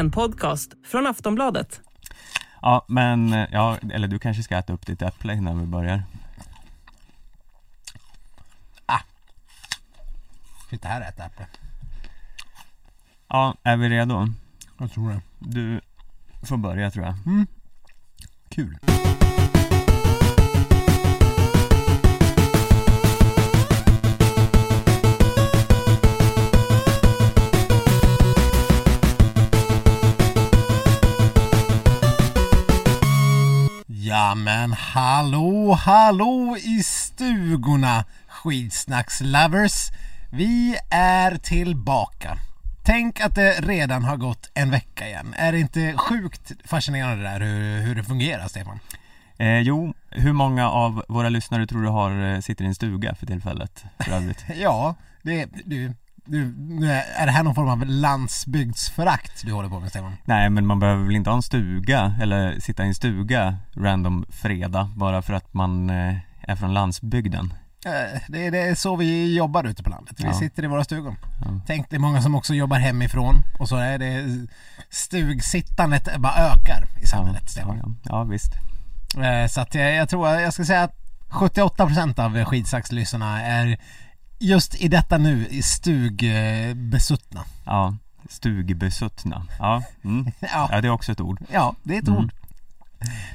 En podcast från Aftonbladet. Ja, men, eh, ja, eller du kanske ska äta upp ditt äpple innan vi börjar. Sitta här och äta äpple. Ja, är vi redo? Jag tror det. Du får börja tror jag. Kul. Ja men hallå, hallå i stugorna skidsnackslovers. Vi är tillbaka. Tänk att det redan har gått en vecka igen. Är det inte sjukt fascinerande det där hur, hur det fungerar Stefan? Eh, jo, hur många av våra lyssnare tror du har, eh, sitter i en stuga för tillfället? För? Ja, det, du, du, är är det här någon form av landsbygdsförakt du håller på med Stefan? Nej, men man behöver väl inte ha en stuga eller sitta i en stuga random fredag bara för att man eh, är från landsbygden. Eh, Det, det är så vi jobbar ute på landet. Vi Ja. sitter i våra stugor. Ja. Tänk det är många som också jobbar hemifrån och så är det stugsittandet bara ökar i samhället ja, Stefan. ja, ja, visst. Eh, Så att jag, jag tror, jag ska säga att 78% av skidsaxlyssnarna är just i detta nu i stugbesuttna. Ja, stugbesuttna. Ja, mm. Ja, ja, det är också ett ord. ja, det är ett Mm. ord.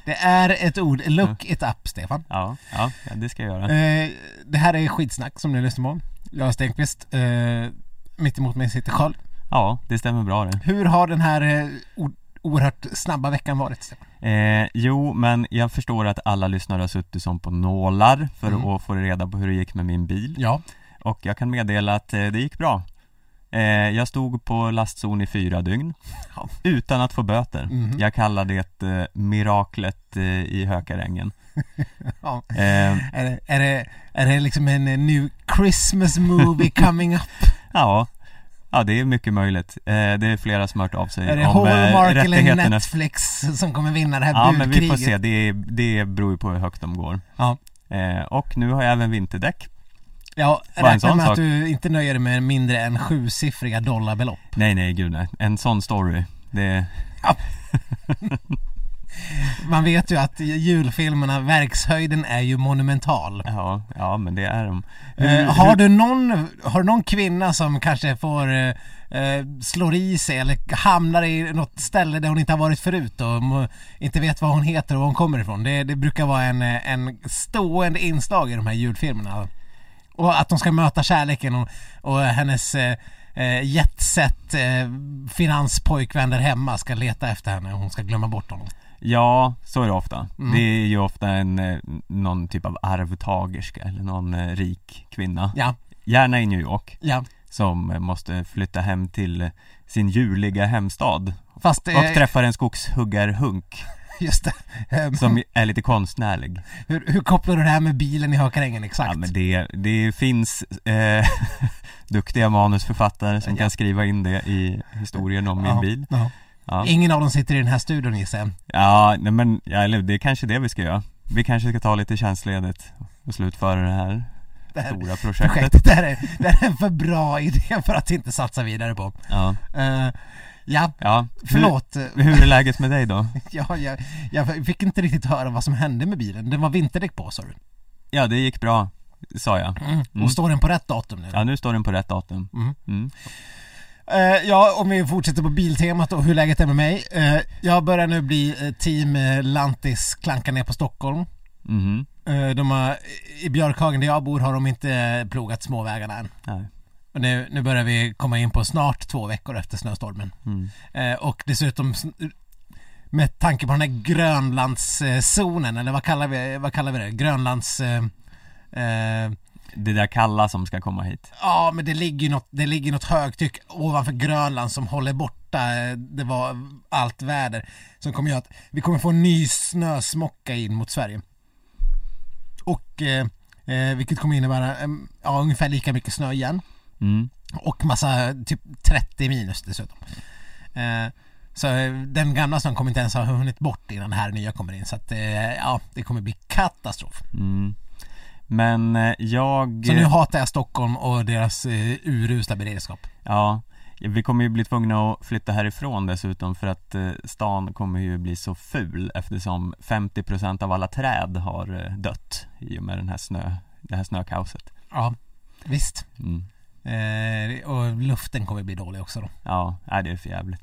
Det är ett ord. Look it up Stefan. Ja, ja, det ska jag göra. Eh, det här är skitsnack som ni lyssnar på. Är Stenqvist. Eh, mitt emot mig sitter Karl. Ja, det stämmer bra det. Hur har den här eh, o- oerhört snabba veckan varit Stefan? Eh, jo, men jag förstår att alla lyssnare har suttit som på nålar för Mm. att få reda på hur det gick med min bil. Ja. Och jag kan meddela att eh, det gick bra. Eh, jag stod på lastzon i fyra dygn Ja. utan att få böter. Mhm. Jag kallar det eh, miraklet i Hökarängen. ja. Eh, Är, det, är, det, är det liksom en new Christmas movie coming up? ja, ja, det är mycket möjligt. Eh, det är flera som har hört av sig är det om Hallmark eller. Netflix som kommer vinna det här Ja, men vi får budkriget? se. Det, det beror ju på hur högt de går. Ja. Eh, och nu har jag även vinterdäck. Ja, räkna med att du inte nöjer dig med mindre än sjusiffriga dollarbelopp. Nej, nej, gud nej. En sån story, det... Man vet ju att julfilmerna, verkshöjden är ju monumental. Ja, ja men det är de. Eh, har, du någon, har du någon kvinna som kanske får eh, slår i sig eller hamnar i något ställe där hon inte har varit förut och inte vet vad hon heter och var hon kommer ifrån? Det, det brukar vara en, en stående inslag i de här julfilmerna. Och att de ska möta kärleken och, och hennes eh, eh, jetset eh, finanspojkvän där hemma ska leta efter henne och hon ska glömma bort honom. Ja, så är det ofta. Mm. Det är ju ofta en, eh, någon typ av arvtagerska eller någon eh, rik kvinna. Ja, Gärna i New York, ja. som måste flytta hem till sin juliga hemstad. Fast Och eh, träffar en skogshuggarhunk just det. Eh, som är lite konstnärlig. hur, hur kopplar du det här med bilen i Hökarängen exakt? Ja men det, det finns eh, duktiga manusförfattare som Ja. kan skriva in det i historien om min bil. ja. Ingen av dem sitter i den här studion gissar jag. ja nej, men ja, eller det är kanske det vi ska göra. Vi kanske ska ta lite tjänstledigt och slutföra det här Det här stora projektet. projektet, det här, är, det här är en för bra idé för att inte satsa vidare på. Ja, Eh, ja, ja. förlåt. Hur, hur är läget med dig då? Ja, jag, jag fick inte riktigt höra vad som hände med bilen. Den var vinterdäck på sa du. Ja, det gick bra, sa jag. Mm. Mm. Och står den på rätt datum nu? Ja, nu står den på rätt datum. Mm. Mm. Eh, ja, om vi fortsätter på biltemat och hur läget är med mig. Eh, jag börjar nu bli eh, team Lantis klanka ner på Stockholm. Eh, de har, I Björkhagen där jag bor har de inte plogat småvägarna än. Nej. Och nu, nu börjar vi komma in på snart två veckor efter snöstormen. Mm. Eh, och dessutom med tanke på den här Grönlandszonen, eller vad kallar vi, vad kallar vi det? Grönlands... Eh, eh, Det där kalla som ska komma hit. ja, men det ligger något, det ligger något högtryck ovanför Grönland som håller borta eh, det var allt väder. Som kommer göra att vi kommer få en ny snösmocka in mot Sverige. Och eh, vilket kommer innebära ja, ungefär lika mycket snö igen. Mm. Och massa, typ 30 minus dessutom. Eh, så eh, den gamla snön kommer inte ens ha hunnit bort innan det här nya kommer in. Så att eh, ja, det kommer bli katastrof. Mm. Men eh, jag... Så nu hatar jag Stockholm och deras eh, urusla beredskap. Ja, vi kommer ju bli tvungna att flytta härifrån dessutom för att eh, stan kommer ju bli så ful eftersom 50% av alla träd har eh, dött i och med den här snö, det här snökaoset. Ja, visst. Mm. Eh, och luften kommer bli dålig också då. Ja, nej, det är för jävligt.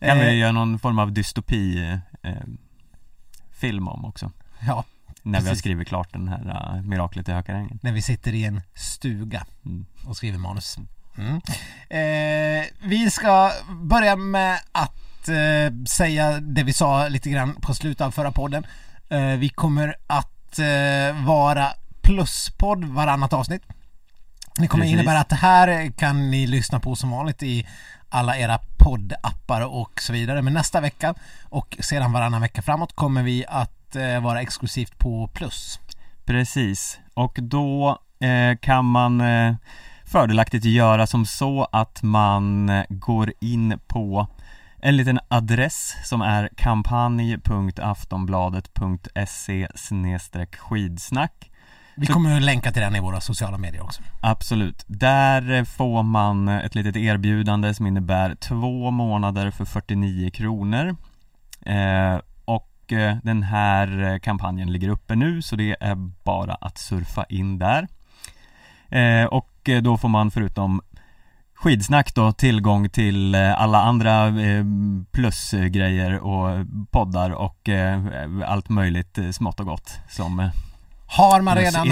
Kan vi Eh, göra någon form av dystopi eh, film om också? ja, När vi har Precis. skrivit klart den här uh, Miraklet i Hökarängen. när vi sitter i en stuga Mm. och skriver manus. Mm. Eh, vi ska börja med att eh, säga det vi sa lite grann på slutet av förra podden. Eh, vi kommer att eh, vara pluspodd varannat avsnitt. Det kommer Precis. innebära att det här kan ni lyssna på som vanligt i alla era poddappar och så vidare. Men nästa vecka och sedan varannan vecka framåt kommer vi att eh, vara exklusivt på plus. Precis, och då eh, kan man eh, fördelaktigt göra som så att man eh, går in på en liten adress som är kampanj.aftonbladet.se skidsnack vi kommer att länka till den i våra sociala medier också. Absolut. Där får man ett litet erbjudande som innebär två månader för 49 kronor. Eh, och eh, den här kampanjen ligger uppe nu så det är bara att surfa in där. Eh, och eh, då får man förutom skidsnack då tillgång till eh, alla andra plusgrejer och poddar och allt möjligt smått och gott som har man redan,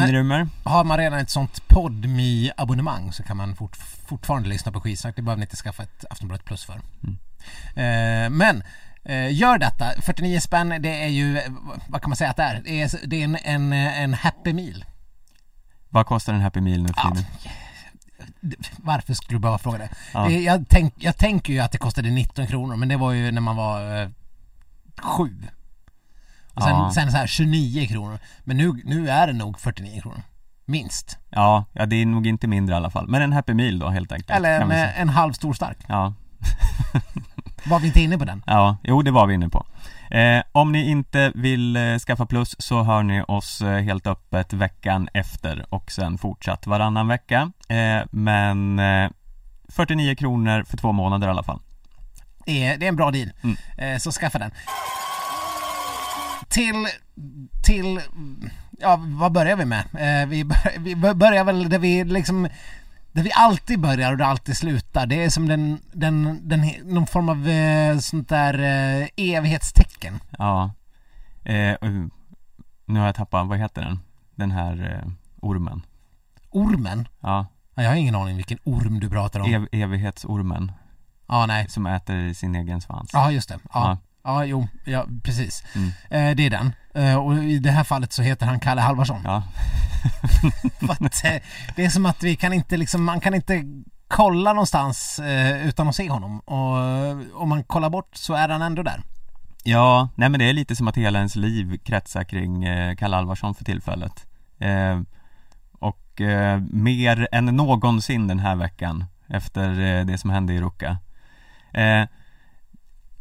har man redan ett sånt podmi abonnemang så kan man fort, fortfarande lyssna på skitsnack. Det behöver ni inte skaffa ett Aftonbladet plus för. Mm. Eh, men eh, gör detta. 49 spänn, det är ju, eh, vad kan man säga att det är? Det är, det är en, en, en happy meal. Vad kostar en Happy Meal nu för Ja. tiden? Varför skulle du behöva fråga det? Ja. det jag, tänk, jag tänker ju att det kostade 19 kronor men det var ju när man var eh, sju. Och sen, Ja. sen så här 29 kronor. Men nu, nu är det nog 49 kronor. Minst. Ja, ja det är nog inte mindre i alla fall. Men en Happy Meal då helt enkelt. Eller en, en halv stor stark. Ja, Var vi inte inne på den? ja, jo det var vi inne på. Eh, om ni inte vill eh, skaffa plus så hör ni oss eh, helt öppet veckan efter och sen fortsatt varannan vecka. Eh, men eh, 49 kronor för två månader i alla fall. Det är, det är en bra deal. Mm. Eh, så skaffa den. Till, till, ja vad börjar vi med? Eh, vi, bör, vi bör- börjar väl där vi liksom, där vi alltid börjar och det alltid slutar. Det är som den, den, den någon form av eh, sånt där eh, evighetstecken. Ja. Eh, nu har jag tappat, vad heter den? Den här eh, ormen. Ormen. Ja, Ja, jag har ingen aning vilken orm du pratar om. ev- evighetsormen Ja, nej. som äter sin egen svans. Ja, just det. Ja, Ja. Ja jo, ja, precis. Mm. Eh, det är den. Eh, och i det här fallet så heter han Kalle Halvarsson. Ja, att, eh, det är som att vi kan inte liksom, man kan inte kolla någonstans eh, utan att se honom. Och eh, om man kollar bort så är han ändå där. Ja, nej men det är lite som att hela ens liv kretsar kring eh, Kalle Alvarsson för tillfället. Och mer än någonsin den här veckan efter det som hände i Ruka.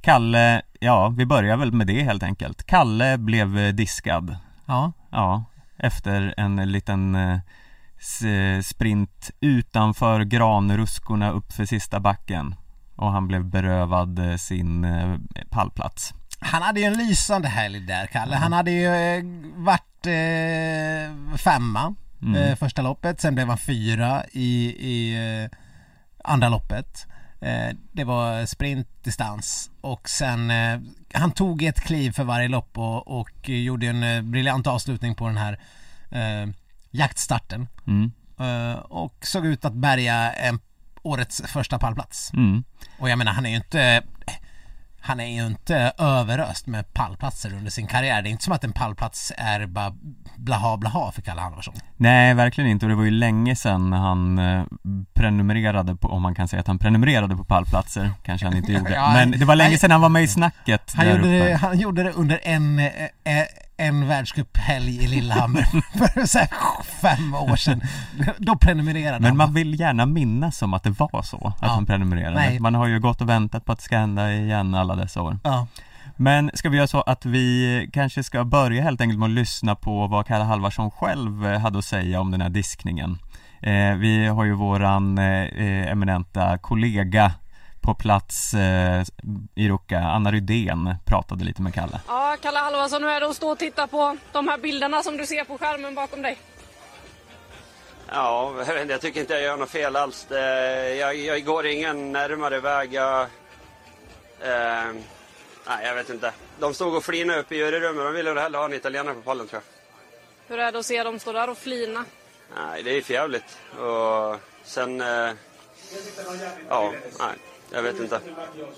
Kalle, ja vi börjar väl med det helt enkelt. Kalle blev eh, diskad. Ja, Ja, efter en liten eh, s- sprint utanför granruskorna uppför sista backen. Och han blev berövad eh, sin eh, pallplats. han hade ju en lysande helg där, Kalle. Han hade ju eh, varit eh, femma Mm. eh, första loppet, sen blev han fyra i, i eh, andra loppet. Eh, det var sprintdistans och sen eh, han tog ett kliv för varje lopp och, och gjorde en eh, briljant avslutning på den här eh, jaktstarten Mm. och såg ut att bärga en, årets första pallplats. Mm. Och jag menar han är ju inte han är ju inte överöst med pallplatser under sin karriär. Det är inte som att en pallplats är bara blaha blaha för Kalle Halvarsson. Nej, verkligen inte och det var ju länge sedan han eh, prenumererade på, om man kan säga att han prenumererade på pallplatser, kanske han inte gjorde. Ja, Men det var länge sedan han var med i snacket Han där gjorde, uppe. det, han gjorde det under en, eh, eh, en världscuphelg i Lillehammer för så fem år sedan. Då prenumererade Men man vill gärna minnas som att det var så, att Ja. han prenumererade. Nej. Man har ju gått och väntat på att det ska hända igen alla dessa år. Ja. Men ska vi göra så att vi kanske ska börja helt enkelt med att lyssna på vad Kalle Halvarsson själv eh, hade att säga om den här diskningen. Eh, vi har ju våran eh, eminenta kollega på plats eh, i Ruka, Anna Rydén, pratade lite med Kalle. Ja, Kalle Halvarsson, hur är det att stå och titta på de här bilderna som du ser på skärmen bakom dig? Ja, jag, vet inte, jag tycker inte jag gör något fel alls. Jag, jag går ingen närmare väg. Jag, eh, nej, jag vet inte. De stod och flinade uppe i juryrummet. De ville väl hellre ha en italienare på pallen tror jag. Hur är det att se dem stå där och flina? Nej, det är för jävligt. Och sen... Eh, ja, nej, jag vet inte.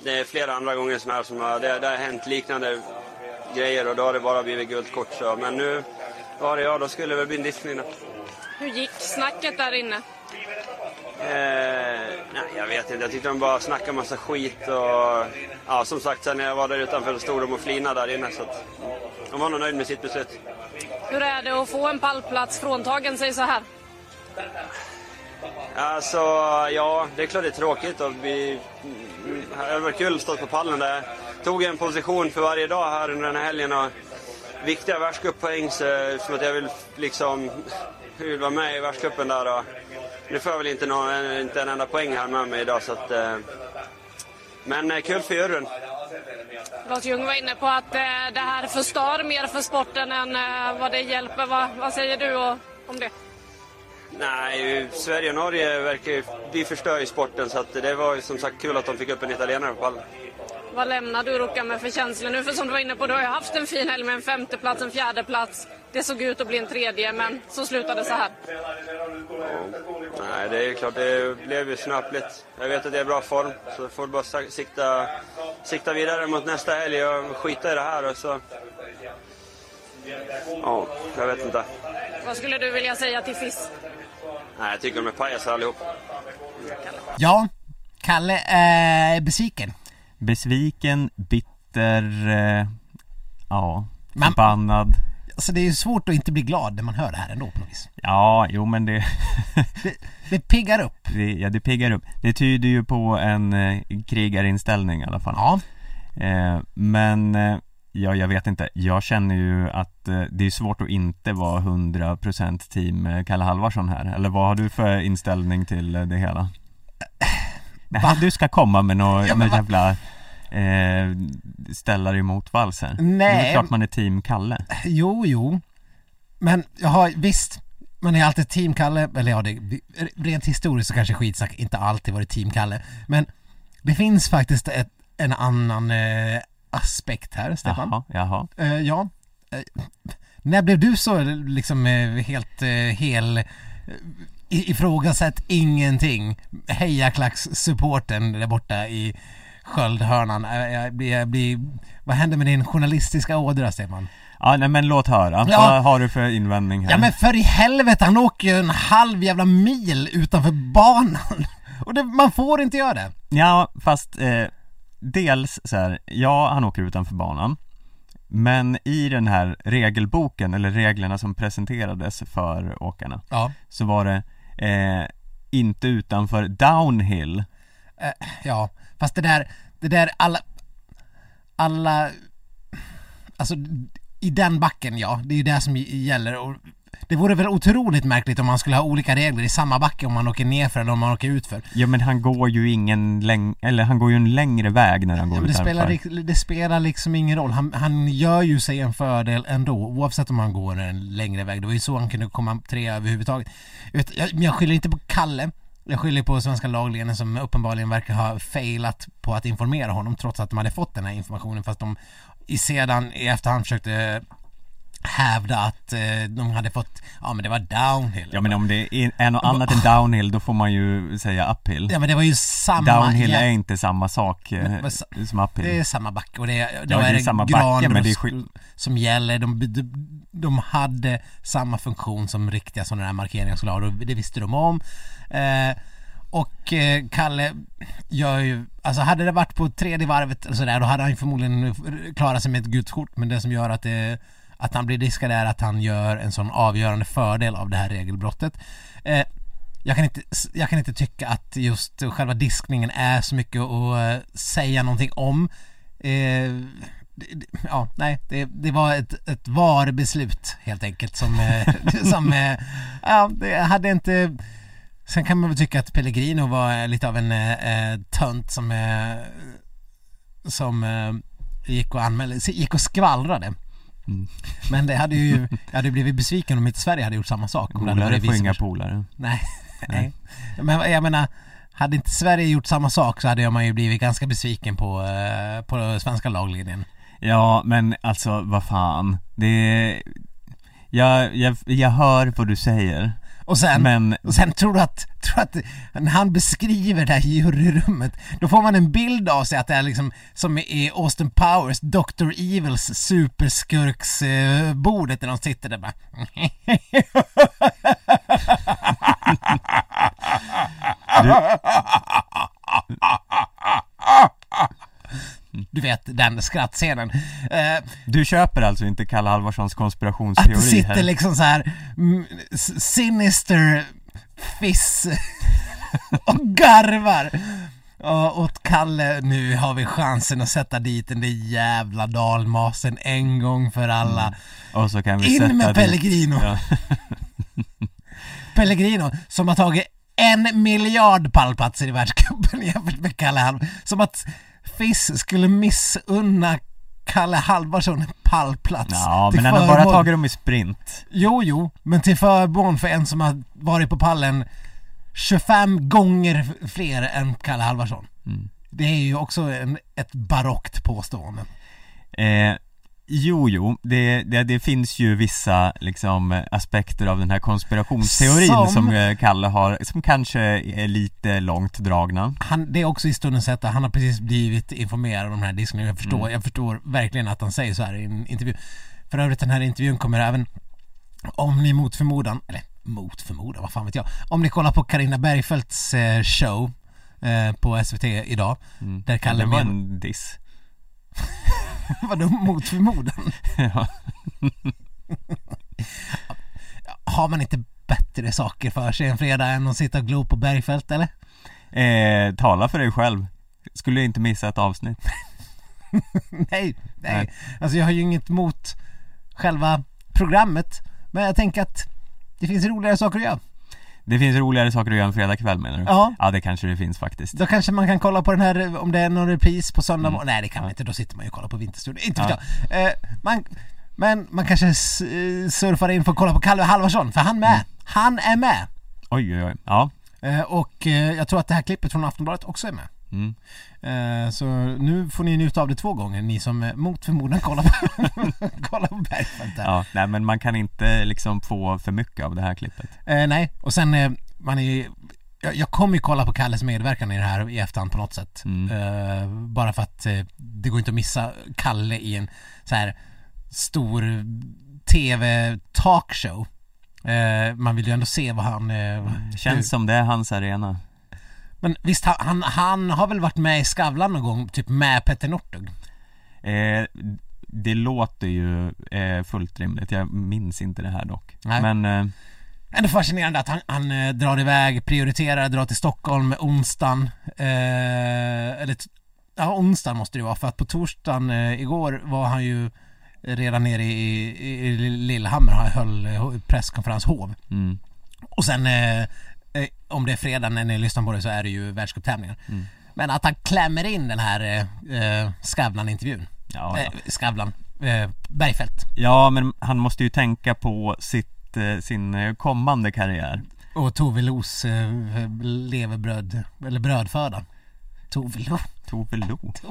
Det är flera andra gånger som, här som har, det, det har hänt liknande grejer och då har det bara blivit guldkort. Så. Men nu var det jag, då skulle det väl bli en då. Hur gick snacket där inne? Eh, nej, jag vet inte. Jag tyckte de bara snackade massa skit och... Ja, som sagt, sen när jag var där utanför stod de och flinade där inne så att... De var nog nöjda med sitt beslut. Hur är det att få en pallplats fråntagen sig så här? Alltså, ja, det är klart det är tråkigt och vi... Mm, det hade varit kul att stå på pallen där. Tog en position för varje dag här under den här helgen och viktiga världscuppoäng som att jag vill liksom... Vill vara med i världscupen där och... Nu får jag väl inte, någon, inte en enda poäng här med mig idag så att... Eh, men eh, kul för juryn. Lars Ljung var inne på att eh, det här förstör mer för sporten än vad det hjälper. Vad, vad säger du om det? Nej, Sverige och Norge verkar. Vi förstör ju sporten så att det var ju som sagt kul att de fick upp en italienare på pallen. Vad lämnar du Ruka med för känslor nu? För som du var inne på, du har ju haft en fin helg med en femte plats, en fjärde plats. Det såg ut att bli en tredje, men så slutade det så här. Nej, det är klart det blev ju snöpligt. Jag vet att det är bra form, så får bara sikta, sikta vidare mot nästa helg och skita i det här och så... Ja, jag vet inte. Vad skulle du vilja säga till FIS? Nej, jag tycker de är pajaser allihop. Ja, Kalle är besviken. Besviken, bitter, eh, ja, Men- förbannad. Alltså det är ju svårt att inte bli glad när man hör det här ändå på något vis. Ja, jo men det, Det, det piggar upp. det, ja, det piggar upp. Det tyder ju på en eh, krigarinställning i alla fall. Ja, Eh, men eh, ja, jag vet inte. Jag känner ju att eh, det är svårt att inte vara 100% team eh, Kalle Halvarsson här. Eller vad har du för inställning till eh, det hela? Nej, du ska komma med någon Ja, jävla eh, ställare emot vals här. Det är Nej. klart man är team Kalle. jo, jo. Men jag har, visst, man är alltid team Kalle, eller ja, det, rent historiskt så kanske skitsnack inte alltid varit team Kalle. Men det finns faktiskt ett, en annan eh, aspekt här, Stefan. Jaha, jaha. Eh, ja. Eh, när blev du så liksom eh, helt eh, hel eh, ifrågasätt ingenting hejaklackssupporten där borta i Sköldhörnan. Eh, Jag blir, jag blir, vad händer med din journalistiska ådra Stefan? Ja, nej men låt höra. Ja. Vad har du för invändning här? Ja men för i helvete, han åker ju en halv jävla mil utanför banan. Och det, man får inte göra det. Ja, fast eh, dels så här, ja han åker utanför banan Men i den här regelboken, eller reglerna som presenterades för åkarna Ja. Så var det eh, inte utanför downhill Eh, ja, fast det där, det där alla, alla, alltså i den backen ja, det är ju det som gäller och det vore väl otroligt märkligt om man skulle ha olika regler i samma backe om man åker nerför eller om man åker utför. Ja men han går ju ingen läng eller han går ju en längre väg när han går Ja, det, spelar, det spelar liksom ingen roll. Han, han gör ju sig en fördel ändå oavsett om han går en längre väg. Det var ju så han kunde komma trea överhuvudtaget. Jag, jag skyller inte på Kalle. Jag skyller på svenska lagledningen som uppenbarligen verkar ha failat på att informera honom trots att de hade fått den här informationen fast de i sedan i efterhand försökte hävda att eh, de hade fått, ja men det var downhill. Ja men om det är är något annat än downhill då får man ju säga uphill Ja men det var ju samma Downhill är inte samma sak eh, Men- men- som uphill Det är samma backe och det är, då Ja, det är är det samma backe, men det är som gäller. De, de, de hade samma funktion som riktiga sådana här markeringar skulle ha och det visste de om. Eh, och eh, Kalle gör ju, alltså hade det varit på tredje varvet och sådär då hade han ju förmodligen klarat sig med ett gult kort men det som gör att det att han blir diskad är att han gör en sån avgörande fördel av det här regelbrottet. Eh, jag kan, inte, jag kan inte tycka att just själva diskningen är så mycket att eh, säga någonting om. Eh, det- ja, nej, det, det var ett, ett VAR-beslut helt enkelt som, eh, som eh, ja, det hade inte Sen kan man väl tycka att Pellegrino var lite av en eh, tönt som, eh, som eh, gick och anmälde, gick och skvallrade. Mm. Men det hade ju, jag hade blivit besviken om inte Sverige hade gjort samma sak. Om Polare får inga polare. Nej, nej. Men jag menar, hade inte Sverige gjort samma sak så hade man ju blivit ganska besviken på, eh, på svenska laglinjen. Ja, men alltså vad fan. Det är... Jag, jag, jag hör vad du säger. Och sen, Men och sen tror du att, tror att när han beskriver det här juryrummet, då får man en bild av sig att det är liksom som i Austin Powers, Dr. Evils superskurksbordet eh, bordet när de sitter där bara du, Du vet den skrattscenen. Eh, du köper alltså inte Kalle Halvarssons att konspirationsteori det sitter här? liksom så här mm, sinister fiss och garvar. Och åt Kalle, nu har vi chansen att sätta dit den där jävla dalmasen en gång för alla. Och så kan vi sätta In med dit- Pellegrino! Ja. Pellegrino som har tagit en miljard pallplatser i världscupen jämfört med Kalle Halvarsson. Som att Fiss skulle missunna Kalle Halvarsson en pallplats. Ja, men han har bara tagit dem i sprint. Jo, jo, men till förmån för en som har varit på pallen 25 gånger fler än Kalle Halvarsson. Mm. Det är ju också en, ett barockt påstående. Eh, jo, jo, det, det, det finns ju vissa liksom aspekter av den här konspirationsteorin Som- som, eh, Kalle har, som kanske är lite långt dragna. Han, det är också i stundens hetta, han har precis blivit informerad om den här disken. Jag förstår, Mm. jag förstår verkligen att han säger så här i en intervju. För övrigt den här intervjun kommer även, om ni mot förmodan, eller mot förmodan, vad fan vet jag. Om ni kollar på Karina Bergfeldts eh, show eh, på SVT idag. Mm. Där Kalle det var en diss. Vadå mot förmodan? ja. Har man inte bättre saker för sig en fredag än att sitta och glo på Bergfeldt eller? eh, tala för dig själv. Skulle inte missa ett avsnitt. nej, nej, Nej. Alltså jag har ju inget emot själva programmet. Men jag tänker att det finns roligare saker att göra. Det finns roligare saker att göra en fredagkväll menar du? Ja. Ja, det kanske det finns faktiskt. Då kanske man kan kolla på den här, om det är någon repris på söndag Mm. Nej det kan man inte, då sitter man ju och kollar på Vinterstudion. Inte Ja. Eh, man, men man kanske eh, surfar in för att kolla på Kalle Halvarsson, för han med. Mm. Han är med! Oj, oj, oj. Ja. Eh, och eh, jag tror att det här klippet från Aftonbladet också är med. Mm. Eh, Så nu får ni njuta av det två gånger, ni som eh, mot förmodan kollar på, kollar på Bergfeldt där. Ja, nej men man kan inte liksom få för mycket av det här klippet. Eh, nej, och sen eh, man är jag, jag kommer ju kolla på Kalles medverkan i det här i efterhand på något sätt. Mm. Eh, bara för att eh, det går inte att missa Kalle i en så här stor tv-talkshow. Man vill ju ändå se vad han... Det känns som det är hans arena. Men visst, han, han, han har väl varit med i Skavlan någon gång, typ med Petter Northug? Eh, det låter ju eh, fullt rimligt, jag minns inte det här dock. Nej. Men eh, Ändå fascinerande att han, han eh, drar iväg, prioriterar, drar till Stockholm onsdagen. Eh, eller ja, onsdagen måste det vara för att på torsdagen eh, igår var han ju redan nere i, i, i Lillehammer och höll eh, presskonferens hov. mm, Och sen eh, om det är fredag när ni lyssnar på det så är det ju världscuptävlingen. Mm. Men att han klämmer in den här eh, eh, Skavlan-intervjun. ja, ja. Eh, Skavlan, eh, Bergfeldt. ja, men han måste ju tänka på sitt, eh, sin eh, kommande karriär. Och Tove Los eh, levebröd, eller brödföda. Tove Lo, Tove Lo.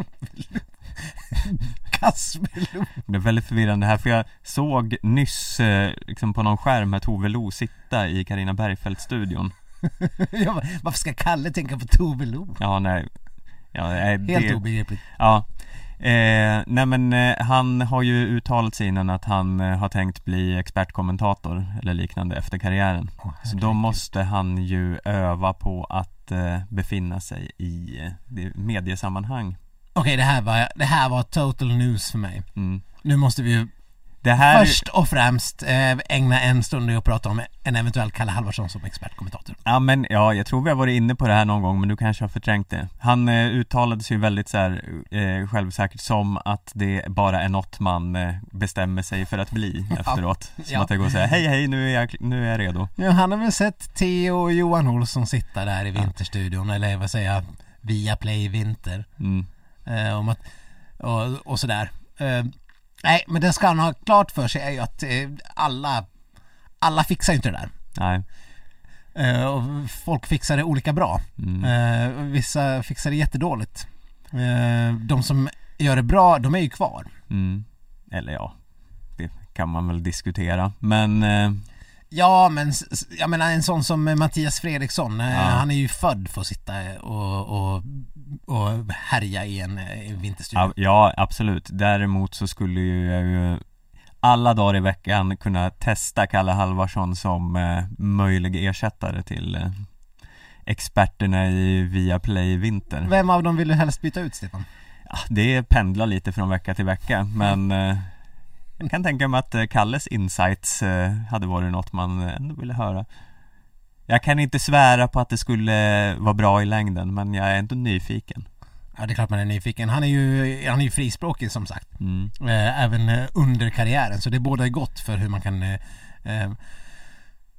Kasper. Det är väldigt förvirrande här för jag såg nyss eh, liksom på någon skärm här Tove Lo sitta i Karina Bergfeldt-studion. Varför ska Kalle tänka på Tove Lo? Ja, nej. Ja, nej Helt det, obegripligt. Ja. Eh, nej men eh, han har ju uttalat sig innan att han eh, har tänkt bli expertkommentator eller liknande efter karriären. Så då måste han ju öva på att eh, befinna sig i eh, mediesammanhang. Okej, det här var, det här var total news för mig. Mm. Nu måste vi ju här... Först och främst eh, ägna en stund åt att prata om en eventuell Kalle Halvarsson som expertkommentator. Ja men ja, jag tror vi har varit inne på det här någon gång men du kanske har förträngt det Han eh, uttalade sig ju väldigt så här, eh, självsäkert som att det bara är något man eh, bestämmer sig för att bli efteråt Som Ja. att det går och säga hej hej nu är jag, nu är jag redo Ja, han har väl sett Theo och Johan Olsson sitta där i Vinterstudion eller vad säger jag, via Play Vinter. mm. Eh, om att, och, och sådär. Nej, men det ska han ha klart för sig är ju att eh, alla, alla fixar ju inte det där. Nej, Eh, och folk fixar det olika bra. mm. Eh, vissa fixar det jättedåligt. Eh, de som gör det bra, de är ju kvar. Mm. Eller ja, det kan man väl diskutera men Ja, men jag menar en sån som Mattias Fredriksson, Ja. han är ju född för att sitta och, och, och härja i en, eh, en vinterstudio. ja, absolut Däremot så skulle ju jag ju alla dagar i veckan kunna testa Kalle Halvarsson som eh, möjlig ersättare till eh, experterna i Viaplay Vinter Vem av dem vill du helst byta ut, Stefan? Ja, det pendlar lite från vecka till vecka men eh, jag kan tänka mig att Kalles insights hade varit något man ändå ville höra Jag kan inte svära på att det skulle vara bra i längden men jag är ändå nyfiken Ja, det är klart man är nyfiken. Han är ju, han är ju frispråkig som sagt. mm. Eh, även eh, under karriären. Så det bådar ju gott för hur man kan eh, eh,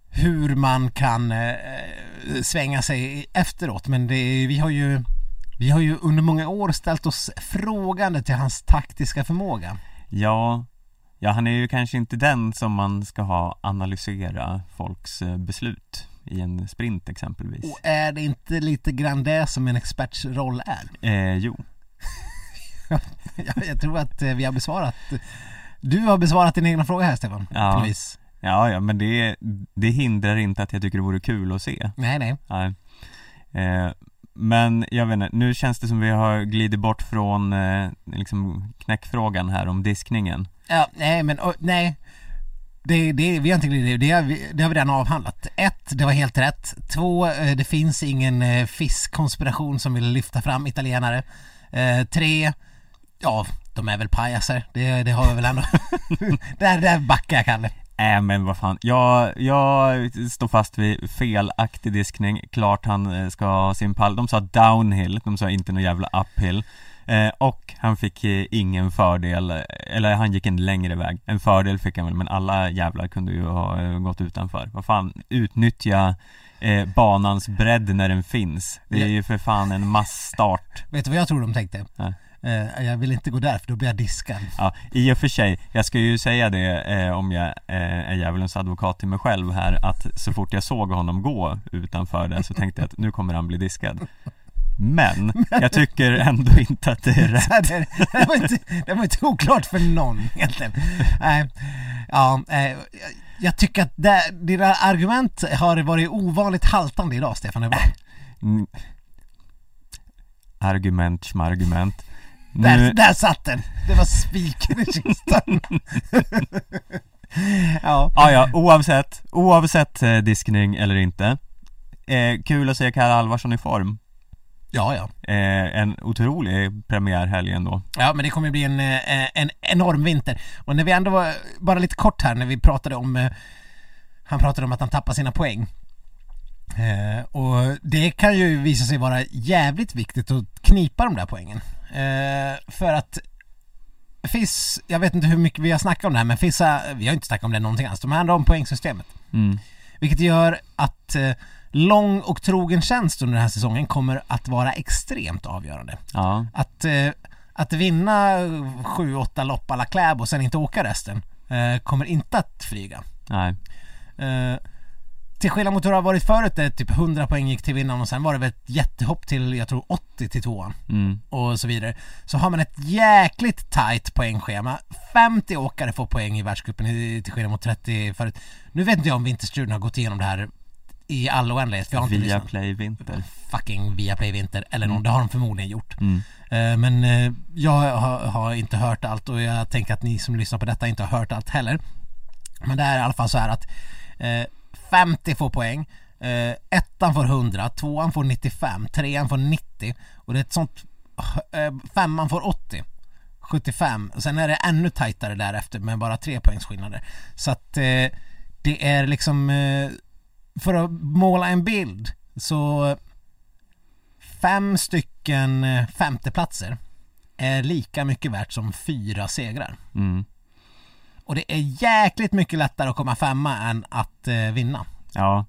hur man kan eh, svänga sig efteråt. Men det, är- vi har ju vi har ju under många år ställt oss frågande till hans taktiska förmåga. Ja, ja han är ju kanske inte den som man ska ha analysera folks beslut i en sprint exempelvis Och är det inte lite grann det som en experts roll är? eh, Jo, jag, jag tror att eh, vi har besvarat Du har besvarat din egna fråga här Stefan. Ja. på vis. ja, ja men det, det hindrar inte att jag tycker det vore kul att se Nej, nej. Nej. Eh, men jag vet inte, nu känns det som vi har glidit bort från eh, liksom knäckfrågan här om diskningen Ja, nej men och, nej. Det, det, vi har inte glidit, det, har vi- det har vi redan avhandlat. Ett, det var helt rätt. Två, eh, det finns ingen eh, fiskkonspiration som vill lyfta fram italienare. Eh, tre, ja, de är väl pajaser. Det, det har vi väl ändå. där, där backar jag Kalle. Äh men vad fan, jag, jag står fast vid felaktig diskning, klart han eh, ska ha sin pall De sa downhill, de sa inte någon jävla uphill eh, Och han fick eh, ingen fördel, eller han gick en längre väg En fördel fick han väl, men alla jävlar kunde ju ha eh, gått utanför Vad fan, utnyttja eh, banans bredd när den finns Det är ju för fan en massstart Vet du vad jag tror de tänkte? Nej. Eh, jag vill inte gå där för då blir jag diskad. Ja, i och för sig, jag ska ju säga det eh, om jag eh, är djävulens advokat till mig själv här att så fort jag såg honom gå utanför det så tänkte jag att nu kommer han bli diskad Men, jag tycker ändå inte att det är rätt det, det, var inte, det var inte oklart för någon egentligen. Nej, ja, eh, jag- tycker att det, dina argument har varit ovanligt haltande idag Stefan. Var, Mm. Argument, schmargument där, nu, där satt den! Det var spiken i kistan. ja, ja, ja, oavsett, oavsett eh, diskning eller inte eh, Kul att se Kalle Alvarsson i form ja, ja. eh, En otrolig premiärhelg ändå Ja, men det kommer bli en, eh, en enorm vinter. Och när vi ändå var, bara lite kort här, när vi pratade om, eh, han pratade om att han tappar sina poäng. Eh, och det kan ju visa sig vara jävligt viktigt att knipa de där poängen. Eh, för att FIS, jag vet inte hur mycket vi har snackat om det här, men FIS, vi har inte snackat om det någonting alls. De handlar om poängsystemet. mm. Vilket gör att lång och trogen tjänst under den här säsongen kommer att vara extremt avgörande. Ja, Att, eh, att vinna sju, åtta lopp alla Kläbo och sen inte åka resten eh, kommer inte att flyga. nej Eh, till skillnad mot hur det har varit förut där typ 100 poäng gick till vinnaren och sen var det väl ett jättehopp till, jag tror 80 till tvåan mm. och så vidare. Så har man ett jäkligt tight poängschema. 50 åkare får poäng i världscupen till skillnad mot 30 förut. Nu vet inte jag om Vinterstudion har gått igenom det här i all oändlighet för jag har inte Via lyssnat. Play Vinter Fucking Viaplay Vinter eller någon, Mm. det har de förmodligen gjort. mm. Eh, Men eh, jag har, inte hört allt och jag tänker att ni som lyssnar på detta inte har hört allt heller. Men det är i alla fall så här att eh, 50 får poäng, eh, ettan får 100, tvåan får 95, trean får 90 och det är ett sånt, eh, femman får 80. 75 och sen är det ännu tajtare därefter med bara tre poängs skillnader. Så att eh, det är liksom eh, för att måla en bild så fem stycken eh, femteplatser är lika mycket värt som fyra segrar. Mm. Och det är jäkligt mycket lättare att komma femma än att eh, vinna. Ja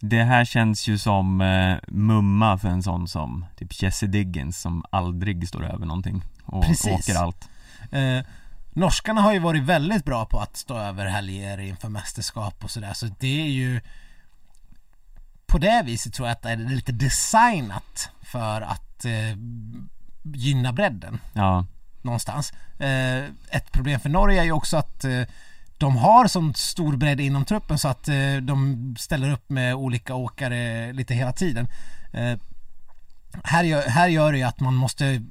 Det här känns ju som eh, mumma för en sån som typ Jesse Diggins som aldrig står över någonting och Precis. åker allt Eh, norskarna har ju varit väldigt bra på att stå över helger inför mästerskap och sådär så det är ju på det viset tror jag att det är lite designat för att eh, gynna bredden Ja, någonstans. Eh, ett problem för Norge är ju också att eh, de har sån stor bredd inom truppen så att eh, de ställer upp med olika åkare lite hela tiden. Eh, här, gör, här gör det ju att man måste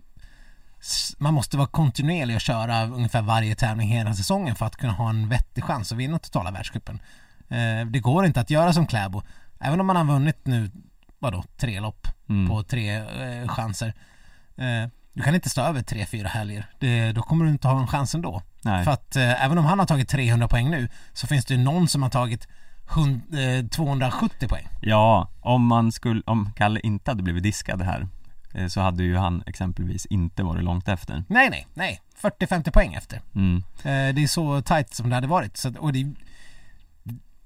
man måste vara kontinuerlig och köra ungefär varje tävling hela säsongen för att kunna ha en vettig chans att vinna totala världscupen. Eh, det går inte att göra som Kläbo. Även om man har vunnit nu, vadå, tre lopp Mm. på tre eh, chanser. Eh, du kan inte stå över tre, fyra helger. Det, då kommer du inte ha en chans ändå. nej För att eh, även om han har tagit 300 poäng nu så finns det ju någon som har tagit hund, eh, 270 poäng. Ja, om man skulle, om Kalle inte hade blivit diskad här eh, Så hade ju han exempelvis inte varit långt efter Nej, nej, nej. 40-50 poäng efter. mm. Eh, det är så tight som det hade varit. Så, och det,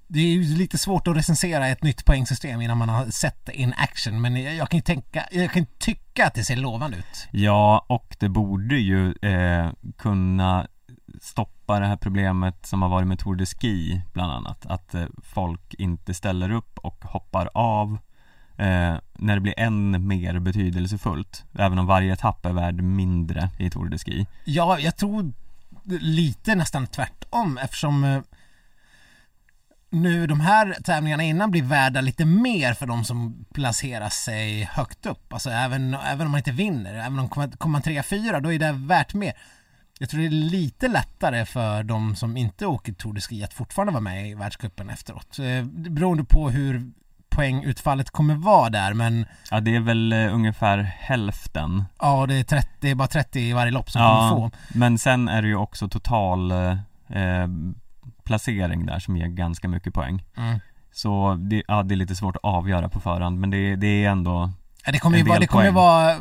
det är ju lite svårt att recensera ett nytt poängsystem innan man har sett det in action. Men jag, kan ju tänka, jag kan tycka att det ser lovande ut. Ja, och det borde ju eh, kunna stoppa det här problemet som har varit med Tour de Ski bland annat Att eh, folk inte ställer upp och hoppar av eh, när det blir än mer betydelsefullt Även om varje etapp är värd mindre i Tour de Ski Ja, jag tror lite nästan tvärtom eftersom eh, nu de här tävlingarna innan blir värda lite mer för de som placerar sig högt upp. Alltså även, även om man inte vinner, även om kommer kommer man trea, fyra, då är det värt mer. Jag tror det är lite lättare för de som inte åker Tour de Ski att fortfarande vara med i världscupen efteråt. Eh, beroende på hur poängutfallet kommer vara där men Ja, det är väl eh, ungefär hälften ja det är, 30, det är bara 30 i varje lopp som kommer få. men sen är det ju också total eh, eh, placering där som ger ganska mycket poäng Mm. Så det, ja, det är lite svårt att avgöra på förhand men det, det är ändå Ja, det kommer ju En vara, del det kommer ju poäng. vara,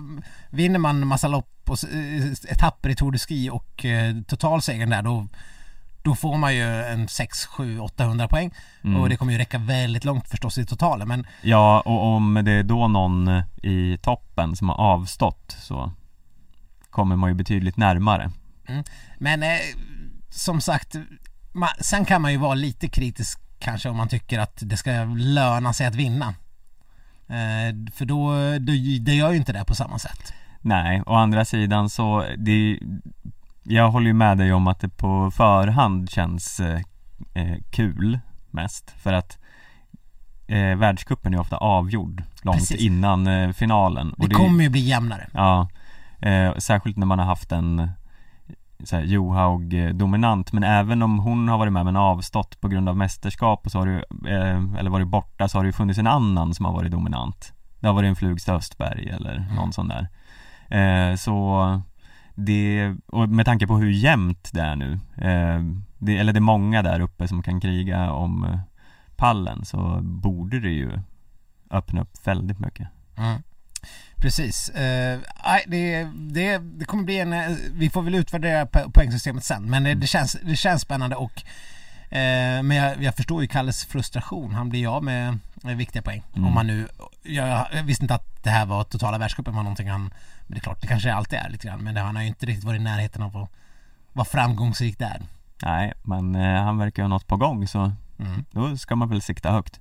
vinner man massa lopp och eh, etapper i Tour de Ski och eh, totalsegern där då då får man ju en 6, 7, 800 poäng mm. och det kommer ju räcka väldigt långt förstås i totalen men Ja, och om det är då någon i toppen som har avstått så kommer man ju betydligt närmare Men eh, som sagt, ma, sen kan man ju vara lite kritisk kanske om man tycker att det ska löna sig att vinna. Eh, för då, det, det gör ju inte det på samma sätt. Nej, å andra sidan så det, Jag håller ju med dig om att det på förhand känns eh, eh, kul mest för att eh, världscupen är ofta avgjord långt Precis. innan eh, finalen Det kommer ju bli jämnare. Ja, eh, särskilt när man har haft en så här, Johaug dominant men även om hon har varit med men avstått på grund av mästerskap och så har det, eh, eller varit borta så har det ju funnits en annan som har varit dominant. Det har varit en Flugstad Östberg eller någon sån där. Eh, Så det, och med tanke på hur jämnt det är nu eh, det, Eller det är många där uppe som kan kriga om eh, pallen så borde det ju öppna upp väldigt mycket. Mm. Precis. Eh, det, det, det kommer bli en, eh, vi får väl utvärdera po- poängsystemet sen men det, känns, det känns spännande och eh, men jag, jag förstår ju Kalles frustration. Han blir ju av med, med viktiga poäng. Mm. Om man nu, jag, jag visste inte att det här var totala världscupen var någonting han, men det är klart det kanske alltid är lite grann men det, han har ju inte riktigt varit i närheten av att vara framgångsrik där. Nej, men eh, han verkar ha något på gång så Mm. då ska man väl sikta högt.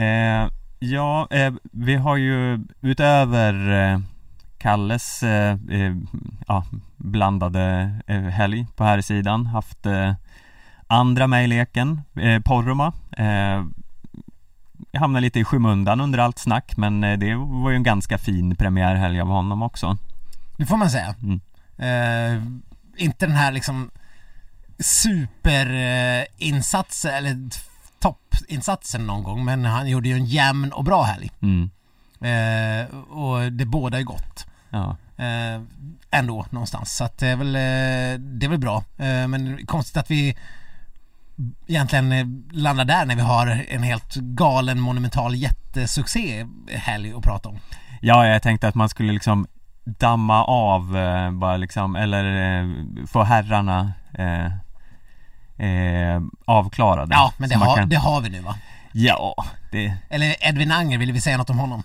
Eh, Ja, eh, vi har ju utöver eh, Kalles eh, eh, ja, blandade eh, helg på här sidan haft eh, andra med i leken, eh, Porroma Hamnade lite i skymundan under allt snack men det var ju en ganska fin premiärhelg av honom också Det får man säga. Mm. Inte den här liksom superinsatsen eller toppinsatsen någon gång men han gjorde ju en jämn och bra helg. mm. Eh, och det båda är gott. Ja, Eh, ändå någonstans. Så att det är väl, eh, det är väl bra. Eh, men konstigt att vi egentligen eh, landar där när vi har en helt galen monumental jättesuccé helg att prata om. Ja, jag tänkte att man skulle liksom damma av eh, bara liksom, eller få herrarna eh, eh, avklarade. Ja, men det, har, kan- det har vi nu va? Ja, det, Eller Edvin Anger, vill vi säga något om honom?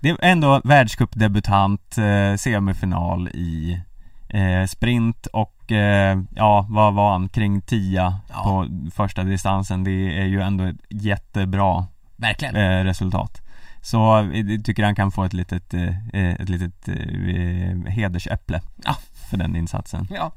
det är ändå världscupdebutant, eh, semifinal i eh, sprint och eh, ja, vad var han? Kring 10 Ja. på första distansen. Det är ju ändå ett jättebra Verkligen. eh, resultat. Så eh, jag tycker han kan få ett litet, eh, eh, ett litet eh, hedersäpple Ja. För den insatsen. Ja.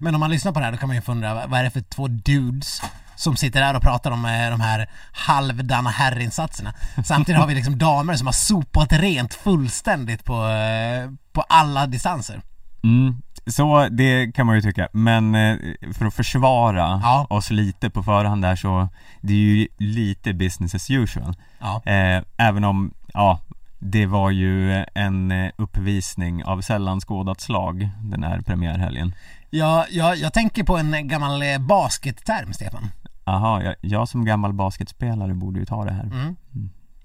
Men om man lyssnar på det här då kan man ju fundera, vad är det för två dudes som sitter där och pratar om eh, de här halvdana herrinsatserna. Samtidigt har vi liksom damer som har sopat rent fullständigt på, eh, på alla distanser. Mm, så det kan man ju tycka, men eh, för att försvara Ja. oss lite på förhand där så Det är ju lite business as usual Ja. eh, Även om, ja Det var ju en eh, uppvisning av sällan skådat slag den här premiärhelgen Jag, jag, jag tänker på en gammal eh, basketterm, Stefan. Aha, jag, jag som gammal basketspelare borde ju ta det här Mm.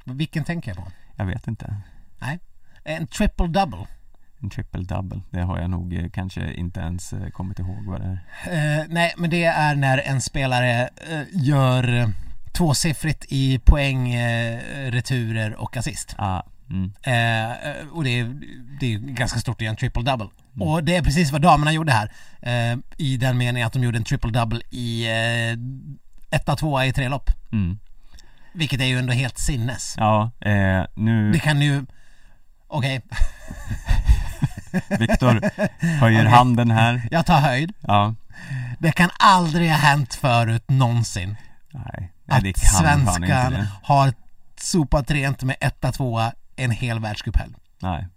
Vilken tänker jag på? Jag vet inte Nej. En triple double. En triple double, det har jag nog eh, kanske inte ens kommit ihåg vad det är Eh, nej, men det är när en spelare eh, gör tvåsiffrigt i poäng, eh, returer och assist. Ah, mm, Eh, och det är, det är ganska stort att göra en triple double. Och det är precis vad damerna gjorde här. Eh, I den meningen att de gjorde en triple double i eh, etta, tvåa i tre lopp. mm. Vilket är ju ändå helt sinnes. Ja, eh, nu Det kan ju, okej, Viktor höjer Okej. handen här jag tar höjd. Ja, Det kan aldrig ha hänt förut någonsin. nej, nej att det kan inte svenskan har sopat rent med etta, tvåa en hel världscuphelg. Nej,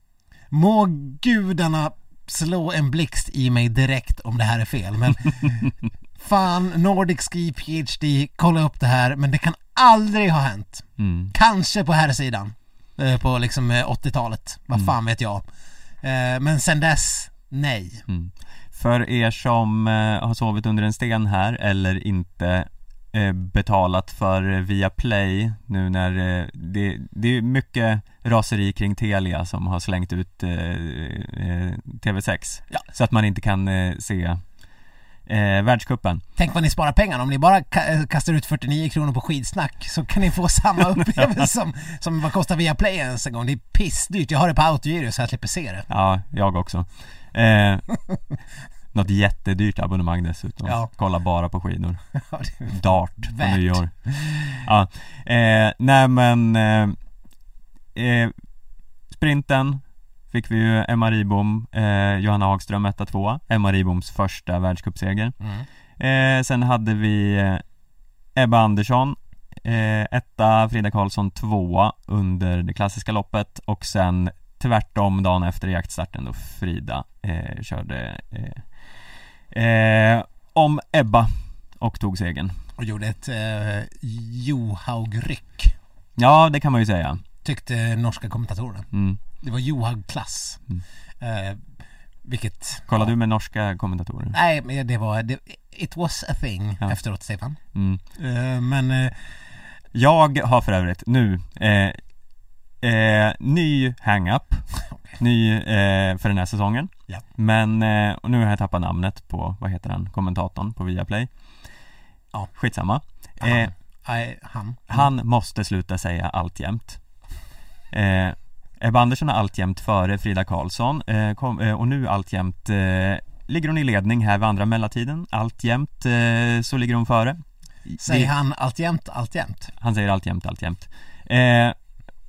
Må gudarna slå en blixt i mig direkt om det här är fel men Fan, Nordic Ski PhD, kolla upp det här men det kan aldrig ha hänt. mm. Kanske på här sidan eh, På liksom eh, 80-talet, vad fan vet jag. Eh, Men sen dess, nej. För er som eh, har sovit under en sten här eller inte eh, betalat för eh, Viaplay nu när eh, det, det är mycket raseri kring Telia som har slängt ut eh, eh, TV6 Ja. så att man inte kan eh, se eh, världscupen. Tänk vad ni sparar pengar om ni bara eh, kastar ut 49 kronor på skidsnack så kan ni få samma upplevelse som, som vad kostar Viaplay ens en gång. Det är pissdyrt. Jag har det på autogiro så jag slipper se det. Ja, jag också. Eh, något jättedyrt abonnemang dessutom. Ja. Kolla bara på skidor. Ja, Dart på nyår. Ja, eh, nej men eh, eh, Sprinten fick vi ju Emma Ribom, eh, Johanna Hagström 1-2 Emma Riboms första världscupseger Mm. eh, Sen hade vi eh, Ebba Andersson eh, etta, Frida Karlsson tvåa under det klassiska loppet och sen tvärtom dagen efter jaktstarten då Frida eh, körde eh, eh, om Ebba och tog segern. Och gjorde ett eh, Johaug-ryck. Ja, det kan man ju säga. Tyckte norska kommentatorerna. Mm. Det var Johaug-klass. Eh, vilket... Kollar ja. du med norska kommentatorer? Nej, men det var... Det, it was a thing Ja. efteråt, Stefan. Mm. Eh, men... Eh, Jag har för övrigt nu eh, eh, ny hang-up Ny eh, för den här säsongen Ja. Men, eh, och nu har jag tappat namnet på, vad heter han, kommentatorn på Viaplay Ja. Skitsamma han. eh, han. Han måste sluta säga alltjämt eh, Ebba Andersson är alltjämt före Frida Karlsson eh, kom, eh, och nu alltjämt eh, Ligger hon i ledning här vid andra mellantiden Alltjämt eh, så ligger hon före. Säger Det- han alltjämt, alltjämt? Han säger alltjämt, alltjämt. Eh,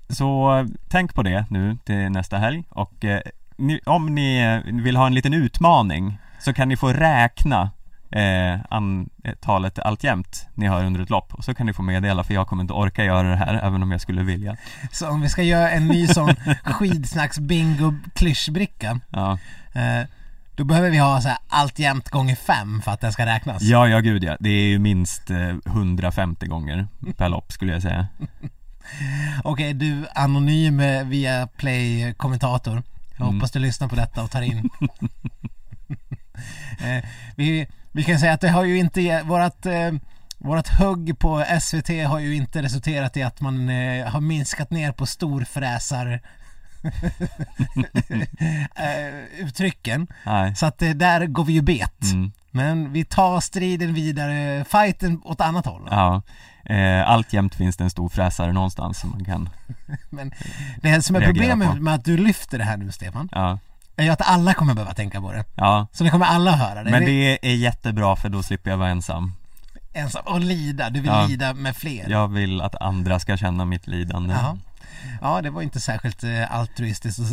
så tänk på det nu till nästa helg och eh, ni, om ni eh, vill ha en liten utmaning så kan ni få räkna eh, antalet alltjämt ni har under ett lopp. Och så kan ni få meddela för jag kommer inte orka göra det här även om jag skulle vilja. Så om vi ska göra en ny sån skidsnacks bingo klyschbricka Ja, eh, Då behöver vi ha så här allt jämnt gånger fem för att den ska räknas. Ja, ja gud ja, det är ju minst eh, 150 gånger per lopp skulle jag säga. Okej, du anonym eh, via play kommentator Jag Mm. hoppas du lyssnar på detta och tar in. Eh, vi, vi kan säga att det har ju inte, vårat, eh, vårat hugg på SVT har ju inte resulterat i att man eh, har minskat ner på storfräsar eh, uttrycken. Nej, Så att eh, där går vi ju bet. Mm, Men vi tar striden vidare, fighten åt annat håll. Ja. Eh, Alltjämt finns det en stor fräsare någonstans som man kan, Men det som är problemet med att du lyfter det här nu Stefan ja, är ju att alla kommer behöva tänka på det. ja Så ni kommer alla höra det. Men det är jättebra för då slipper jag vara ensam Ensam, och lida, du vill Ja. lida med fler. Jag vill att andra ska känna mitt lidande Ja. ja, det var inte särskilt eh, altruistiskt och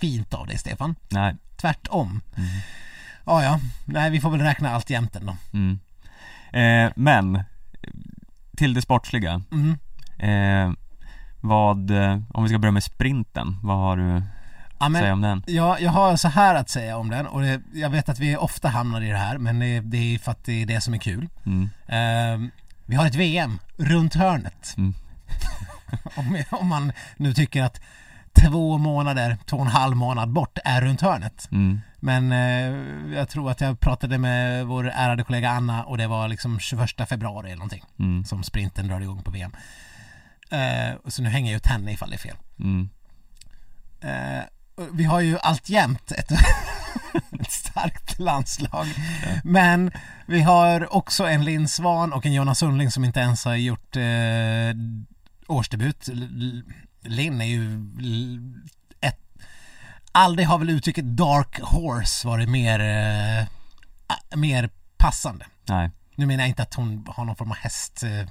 fint av dig Stefan. Nej, Tvärtom. Ja, ja, nej vi får väl räkna allt jämt ändå. mm. eh, Men Till det sportsliga Mm. eh, Vad, eh, om vi ska börja med sprinten, vad har du Ja, att säga om den? ja, jag har så här att säga om den och det, jag vet att vi ofta hamnar i det här men det, det är för att det är det som är kul. Mm. Eh, vi har ett VM runt hörnet. Mm. om, om man nu tycker att två månader, två och en halv månad bort är runt hörnet. Mm. Men eh, jag tror att jag pratade med vår ärade kollega Anna och det var liksom 21 februari eller någonting Mm. som sprinten drar igång på VM. Eh, så nu hänger jag ut henne ifall det är fel. Mm. Vi har ju alltjämt ett, ett starkt landslag. Men vi har också en Linn Svan och en Jonas Sundling som inte ens har gjort eh, årsdebut. Linn är ju ett... Aldrig har väl uttrycket dark horse varit mer, eh, mer passande. Nej, Nu menar jag inte att hon har någon form av häst eh,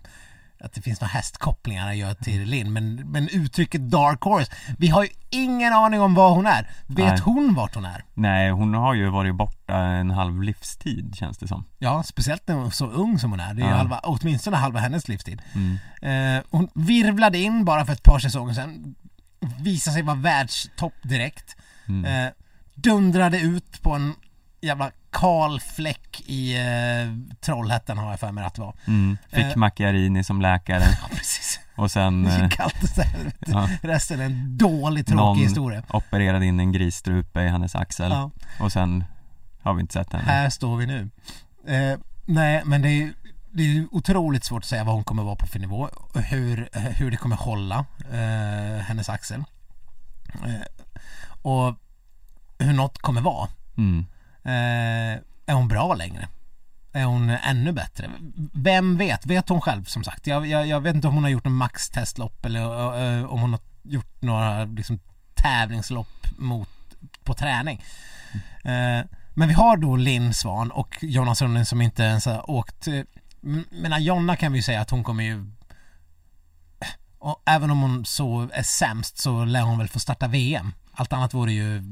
att det finns några hästkopplingar jag gör till Linn men, men uttrycket dark horse vi har ju ingen aning om vad hon är vet Nej. hon vart hon är? nej hon har ju varit borta en halv livstid känns det som Ja, speciellt när hon är så ung som hon är. Det är ju Ja. halva, åtminstone halva hennes livstid. mm. Eh, hon virvlade in bara för ett par säsonger sedan. Visade sig vara världstopp direkt. Mm. Eh, dundrade ut på en jävla kal fläck i eh, Trollhättan har jag för mig att det var. Mm. Fick Eh. Macchiarini som läkare Ja, precis. och sen Det eh, kallt så här, ja, Resten är en dålig, tråkig någon historia. opererade in en grisstrupe i hennes axel Ja, och sen har vi inte sett henne här står vi nu. Eh, nej, men det är, det är ju otroligt svårt att säga vad hon kommer vara på för nivå och hur, hur det kommer hålla eh, hennes axel. Eh, och hur något kommer vara. mm. Eh, är hon bra längre? Är hon ännu bättre? Vem vet? Vet hon själv som sagt? Jag, jag, jag vet inte om hon har gjort en maxtestlopp eller om hon har gjort några liksom, tävlingslopp mot, på träning. Eh, men vi har då Linn Svan och Jonna Sundling som inte ens har åkt. Eh, men Jonna kan vi ju säga att hon kommer ju och även om hon så är sämst så lär hon väl få starta VM. Allt annat vore ju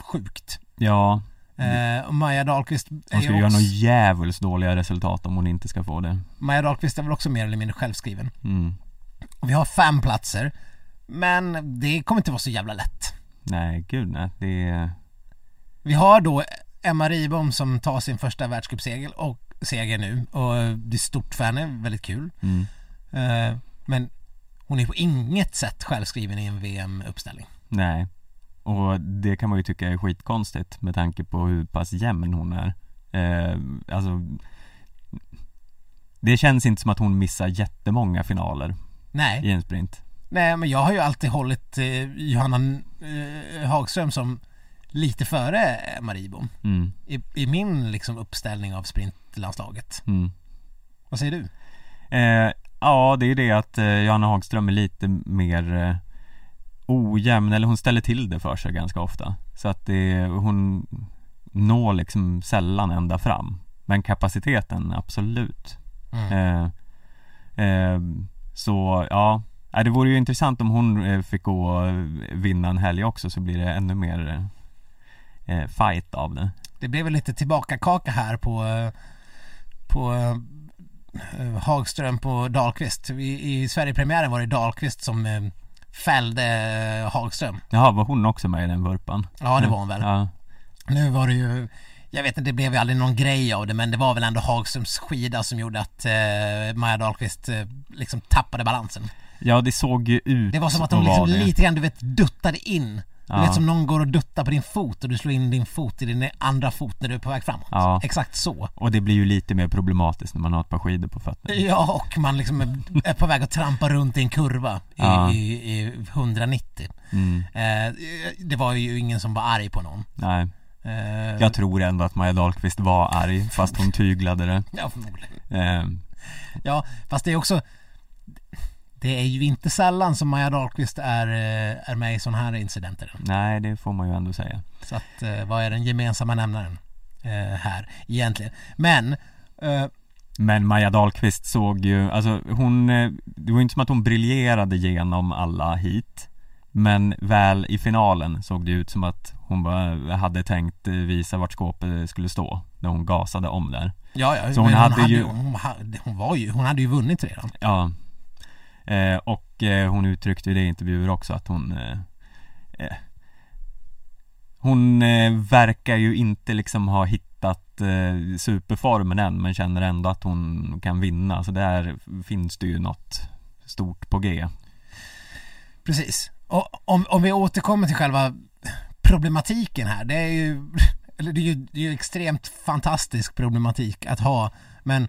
sjukt. Ja, Eh, och Maja Dahlqvist är hon ju göra också, något djävulskt dåliga resultat om hon inte ska få det Maja Dahlqvist är väl också mer eller mindre självskriven. mm. Och vi har fem platser. Men det kommer inte vara så jävla lätt. Nej, gud nej, det är Vi har då Emma Ribom som tar sin första världscupseger och seger nu och det är stort för henne, väldigt kul. mm. Eh, men hon är på inget sätt självskriven i en VM-uppställning. Nej Och det kan man ju tycka är skitkonstigt med tanke på hur pass jämn hon är eh, Alltså Det känns inte som att hon missar jättemånga finaler Nej, i en sprint nej men jag har ju alltid hållit eh, Johanna eh, Hagström som lite före Emma Ribom mm, i, i min liksom uppställning av sprintlandslaget. mm. Vad säger du? Eh, ja, det är det att eh, Johanna Hagström är lite mer eh, ojämn, eller hon ställer till det för sig ganska ofta. Så att det, hon når liksom sällan ända fram. Men kapaciteten, absolut. Mm. Eh, eh, så ja, det vore ju intressant om hon eh, fick gå och vinna en helg också så blir det ännu mer eh, fight av det. Det blev väl lite tillbaka-kaka här på, eh, på eh, Hagström på Dahlqvist. I, i Sverigepremiären var det Dahlqvist som fällde eh, Hagström. Jaha, var hon också med i den vurpan? Ja, det var hon väl. Ja, Nu var det ju, jag vet inte, det blev ju aldrig någon grej av det men det var väl ändå Hagströms skida som gjorde att eh, Maja Dahlqvist eh, liksom tappade balansen. ja det såg ju ut Det var som att hon liksom lite grann, du vet, duttade in. Ja. vet som någon går och duttar på din fot och du slår in din fot i din andra fot när du är på väg framåt. Ja. Exakt så. Och det blir ju lite mer problematiskt när man har ett par skidor på fötterna. Ja, och man liksom är, är på väg att trampa runt i en kurva i, Ja. i, i 190. Mm. Eh, det var ju ingen som var arg på någon. Nej, Eh, jag tror ändå att Maja Dahlqvist var arg fast hon tyglade det. Ja, förmodligen. Eh, Ja, fast det är också Det är ju inte sällan som Maja Dahlqvist är, eh, är med i sådana här incidenter. nej, det får man ju ändå säga. Så att, eh, vad är den gemensamma nämnaren eh, här egentligen? Men Men Maja Dahlqvist såg ju, alltså hon, det var ju inte som att hon briljerade genom alla hit Men väl i finalen såg det ut som att hon bara hade tänkt visa vart skåpet skulle stå När hon gasade om där ja, ja, Så hon men hade ju- hon, hade, hon var ju, hon hade ju vunnit redan. Ja eh, Och eh, hon uttryckte ju det i intervjuer också att hon eh, eh, Hon eh, verkar ju inte liksom ha hittat eh, superformen än men känner ändå att hon kan vinna så där finns det ju något stort på G Precis. Och om, om vi återkommer till själva problematiken här. Det är ju, eller det är ju, det är ju extremt fantastisk problematik att ha. Men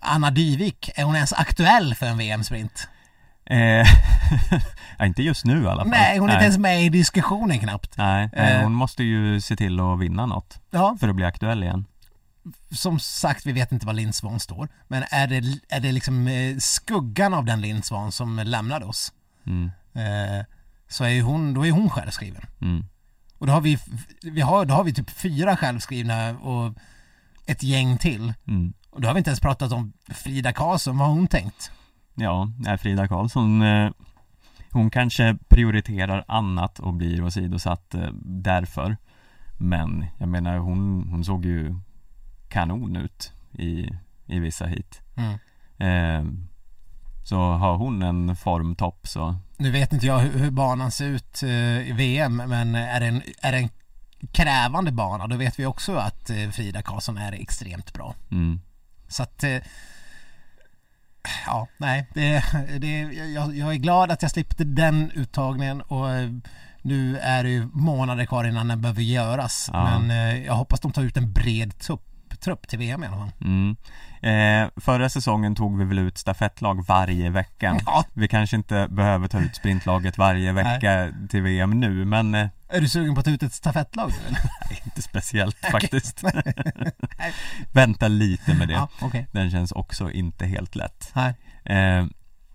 Anna Dyvik, är hon ens aktuell för en VM-sprint? Eh, Inte just nu i alla fall Nej, hon är inte ens med i diskussionen knappt. Nej, nej, Eh. hon måste ju se till att vinna något Ja, för att bli aktuell igen som sagt, vi vet inte var Linn Svan står. Men är det, är det liksom eh, skuggan av den Linn Svan som lämnade oss? mm, Eh, så är ju hon, då är hon självskriven. mm, Och då har vi, vi har, då har vi typ fyra självskrivna och ett gäng till. mm. Och då har vi inte ens pratat om Frida Karlsson, vad har hon tänkt? Ja, Frida Karlsson eh, Hon kanske prioriterar annat och blir åsidosatt eh, därför Men jag menar hon, hon såg ju kanon ut i, i vissa hit Mm. eh, Så har hon en formtopp så Nu vet inte jag hur, hur banan ser ut eh, i VM, men är det, en, är det en krävande bana, då vet vi också att eh, Frida Karlsson är extremt bra. mm, Så att Ja, nej, det, det, jag, jag är glad att jag slipper den uttagningen och eh, nu är det ju månader kvar innan den behöver göras. Ja. Men eh, jag hoppas de tar ut en bred trupp, trupp till VM i alla fall. mm. Eh, förra säsongen tog vi väl ut stafettlag varje vecka Ja. Vi kanske inte behöver ta ut sprintlaget varje vecka till VM nu men eh, Är du sugen på att ta ut ett stafettlag nu eller? Inte speciellt faktiskt Vänta lite med det Ja, okej. Den känns också inte helt lätt Nej. eh,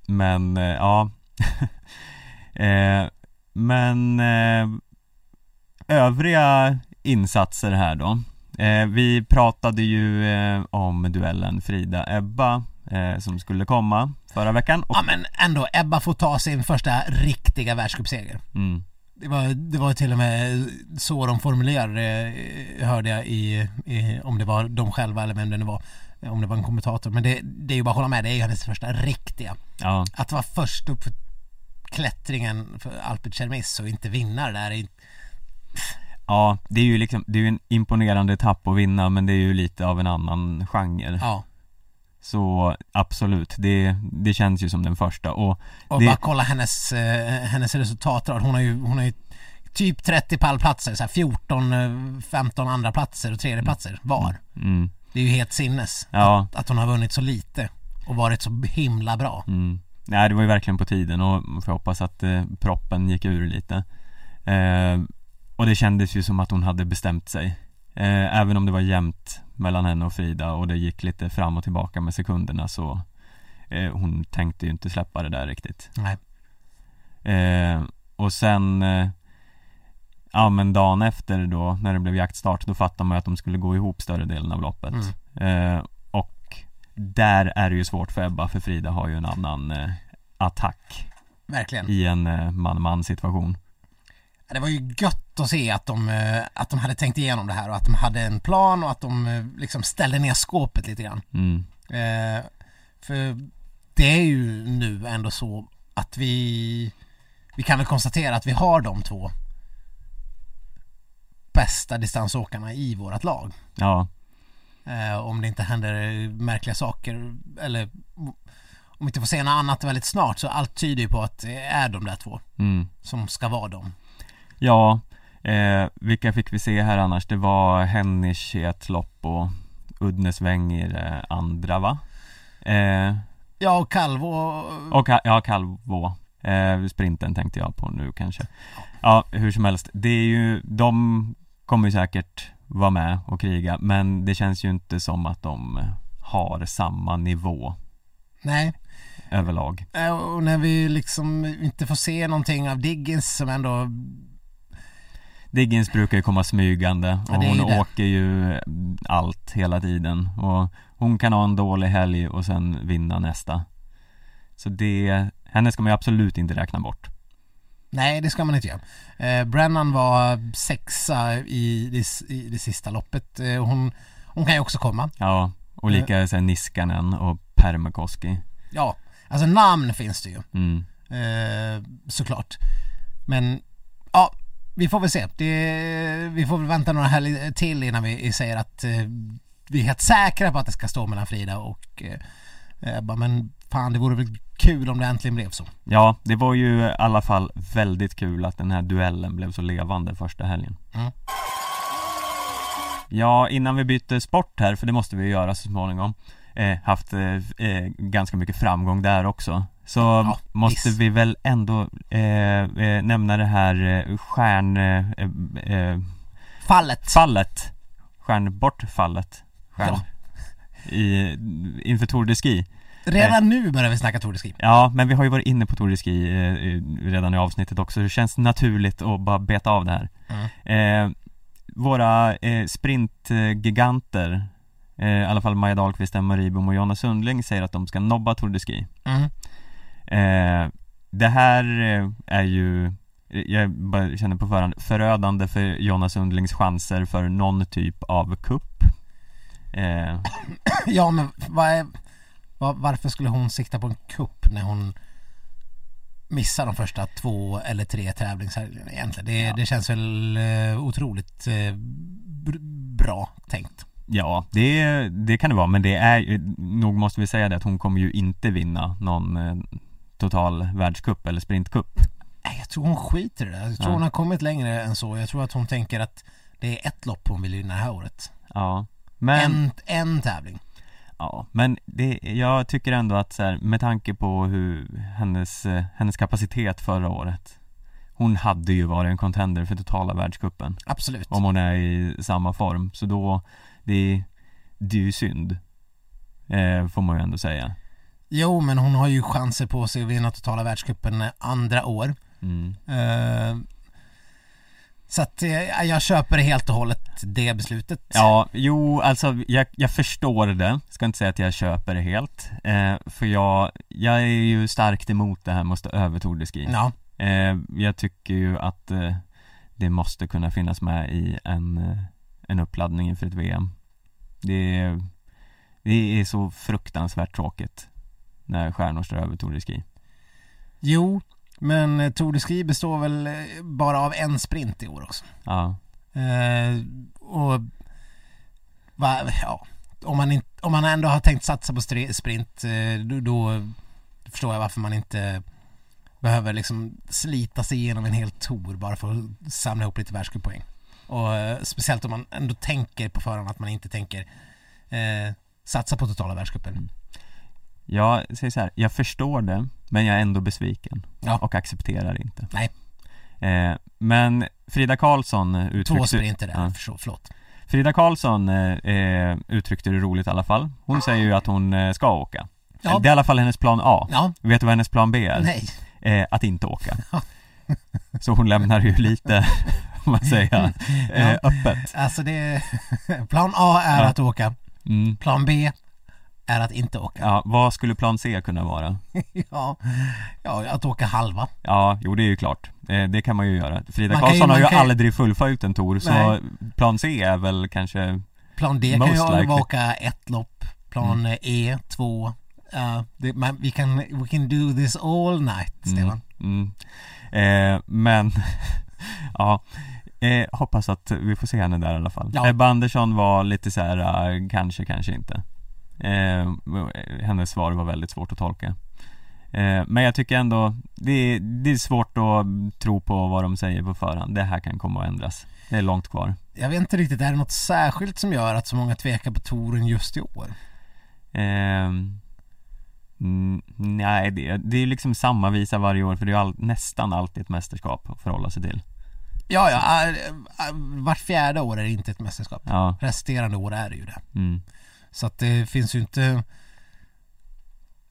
Men eh, ja eh, Men eh, Övriga insatser här då eh, Vi pratade ju eh, om duellen Frida-Ebba Som skulle komma förra veckan och, Ja men ändå, Ebba får ta sin första riktiga världscupseger. mm, Det var, det var till och med så de formulerade hörde jag i, i, om det var de själva eller vem det nu var, om det var en kommentator. Men det, det är ju bara att hålla med, det är ju hennes första riktiga. Ja, Att vara först upp för klättringen för Alpert Cermis och inte vinna där är ja det är ju liksom Det är ju en imponerande etapp att vinna men det är ju lite av en annan genre ja. Så absolut, det, det känns ju som den första och Och det, bara kolla hennes, eh, hennes resultatrad. Hon har ju, hon har ju typ 30 pallplatser, så här 14, eh, 15 andra platser och tredje platser var. mm, Det är ju helt sinnes Ja. att, att hon har vunnit så lite och varit så himla bra. mm. Nej det var ju verkligen på tiden och man får hoppas att eh, proppen gick ur lite eh, Och det kändes ju som att hon hade bestämt sig eh, Även om det var jämnt mellan henne och Frida och det gick lite fram och tillbaka med sekunderna så eh, Hon tänkte ju inte släppa det där riktigt Nej. Eh, och sen eh, Ja men dagen efter då när det blev jaktstart då fattade man ju att de skulle gå ihop större delen av loppet eh, Och där är det ju svårt för Ebba för Frida har ju en annan eh, attack verkligen. i en eh, man-man situation. Det var ju gött att se att de, eh, att de hade tänkt igenom det här och att de hade en plan och att de eh, liksom ställde ner skåpet lite grann. Mm. Eh, för det är ju nu ändå så att vi, vi kan väl konstatera att vi har de två bästa distansåkarna i vårt lag. Ja, Eh, om det inte händer märkliga saker eller om vi inte får se något annat väldigt snart så allt tyder ju på att det är de där två mm. som ska vara dem. Ja eh, vilka fick vi se här annars? Det var Hennisch i ett lopp och Udnesväng i det andra va? Eh, Ja, och Calvo och ja, Calvo eh, Sprinten tänkte jag på nu kanske. Ja, hur som helst, det är ju, de kommer ju säkert vara med och kriga men det känns ju inte som att de har samma nivå Nej, överlag. Eh, och när vi liksom inte får se någonting av Diggins som ändå Diggins brukar ju komma smygande och Ja, hon åker ju allt hela tiden och hon kan ha en dålig helg och sen vinna nästa Så det, henne ska man ju absolut inte räkna bort Nej, det ska man inte göra. Eh, Brennan var sexa i det, i det sista loppet. Eh, hon, hon kan ju också komma. Ja, och lika sen Niskanen och Permakoski Ja, alltså namn finns det ju. mm. Eh, såklart. Men ja, vi får väl se. Det, vi får väl vänta några helger till innan vi säger att eh, vi är helt säkra på att det ska stå mellan Frida och eh, Ebba. Men fan, det vore väl kul om det äntligen blev så. Ja, det var ju i alla fall väldigt kul att den här duellen blev så levande första helgen Mm. Ja, innan vi byter sport här, för det måste vi göra så småningom eh, Haft eh, eh, ganska mycket framgång där också Så Ja, måste visst. vi väl ändå eh, eh, nämna det här eh, stjärn... Eh, eh, Fallet. fallet Stjärnbortfallet Stjärn... Ja. I, inför Tour de Ski Redan nu börjar vi snacka Tour de Ski. Ja, men vi har ju varit inne på Tour de Ski eh, eh, redan i avsnittet också, det känns naturligt att bara beta av det här eh, Våra eh, sprintgiganter eh, I alla fall Maja Dahlqvist, Emma Ribom och Jonna Sundling säger att de ska nobba Tour de Ski Mm. Eh, Det här eh, är ju jag bara känner på förhand, förödande för Jonna Sundlings chanser för någon typ av kupp eh, Ja, men vad är, vad, varför skulle hon sikta på en kupp när hon missar de första två eller tre tävlingshelgerna egentligen? Det, det känns väl eh, otroligt eh, br- bra tänkt. Ja, det, det kan det vara, men det är nog måste vi säga det att hon kommer ju inte vinna någon total världscup eller sprintcup jag tror hon skiter i det. Jag tror Ja. hon har kommit längre än så. Jag tror att hon tänker att det är ett lopp hon vill vinna det här året. Ja, men, En, en tävling. ja, men det, jag tycker ändå att så här, med tanke på hur hennes, hennes kapacitet förra året Hon hade ju varit en contender för totala världscupen Absolut. om hon är i samma form, så då, det, det är ju synd eh, Får man ju ändå säga Jo, men hon har ju chanser på sig att vinna totala världscupen andra år. mm. Eh, så att eh, jag köper helt och hållet det beslutet. Ja, jo, alltså jag, jag förstår det, ska inte säga att jag köper det helt eh, För jag, jag är ju starkt emot det här stå över Tour de Ski Ja, eh, Jag tycker ju att eh, det måste kunna finnas med i en, eh, en uppladdning inför ett VM det, är- det är så fruktansvärt tråkigt när stjärnor står över Tour de Ski jo, men eh, Tour de Ski består väl eh, bara av en sprint i år också. Ja, Eh, och va, ja, om man, inte, om man ändå har tänkt satsa på sprint eh, då, då förstår jag varför man inte behöver liksom slita sig igenom en hel tour bara för att samla ihop lite världscuppoäng. Och eh, speciellt om man ändå tänker på förhand att man inte tänker eh, satsa på totala världscupen. Jag säger så här, jag förstår det men jag är ändå besviken Ja. och accepterar inte Nej. eh, Men Frida Karlsson uttryckte sprinter där, Ja. förlåt. Frida Karlsson eh, eh, uttryckte det roligt i alla fall Hon säger ju att hon eh, ska åka Ja. Det är i alla fall hennes plan A Ja, Vet du vad hennes plan B är? nej. Eh, att inte åka Så hon lämnar ju lite, om man säger, eh, Ja. öppet Alltså det, plan A är Ja. att åka. mm. Plan B är att inte åka. Ja, vad skulle plan C kunna vara? ja, ja, att åka halva. Ja, jo det är ju klart. Eh, det kan man ju göra. Frida Man kan ju- Karlsson har ju kan aldrig fullföljt en tour så plan C är väl kanske Plan D kan ju likely. åka ett lopp. Plan E, två. Ja, det, man, vi kan, we can do this all night, Stefan. Mm. Eh, men, ja, eh, hoppas att vi får se henne där i alla fall. Ja. Ebba Andersson var lite så här, eh, kanske, kanske inte. Eh, hennes svar var väldigt svårt att tolka. Eh, men jag tycker ändå, det är, det är svårt att tro på vad de säger på förhand. Det här kan komma att ändras. Det är långt kvar. Jag vet inte riktigt, är det något särskilt som gör att så många tvekar på touren just i år? Mm, nej, det, det är liksom samma visa varje år för det är all, nästan alltid ett mästerskap att förhålla sig till. Ja, ja, vart fjärde år är det inte ett mästerskap. Ja, Resterande år är det ju det. mm, Så att det finns ju inte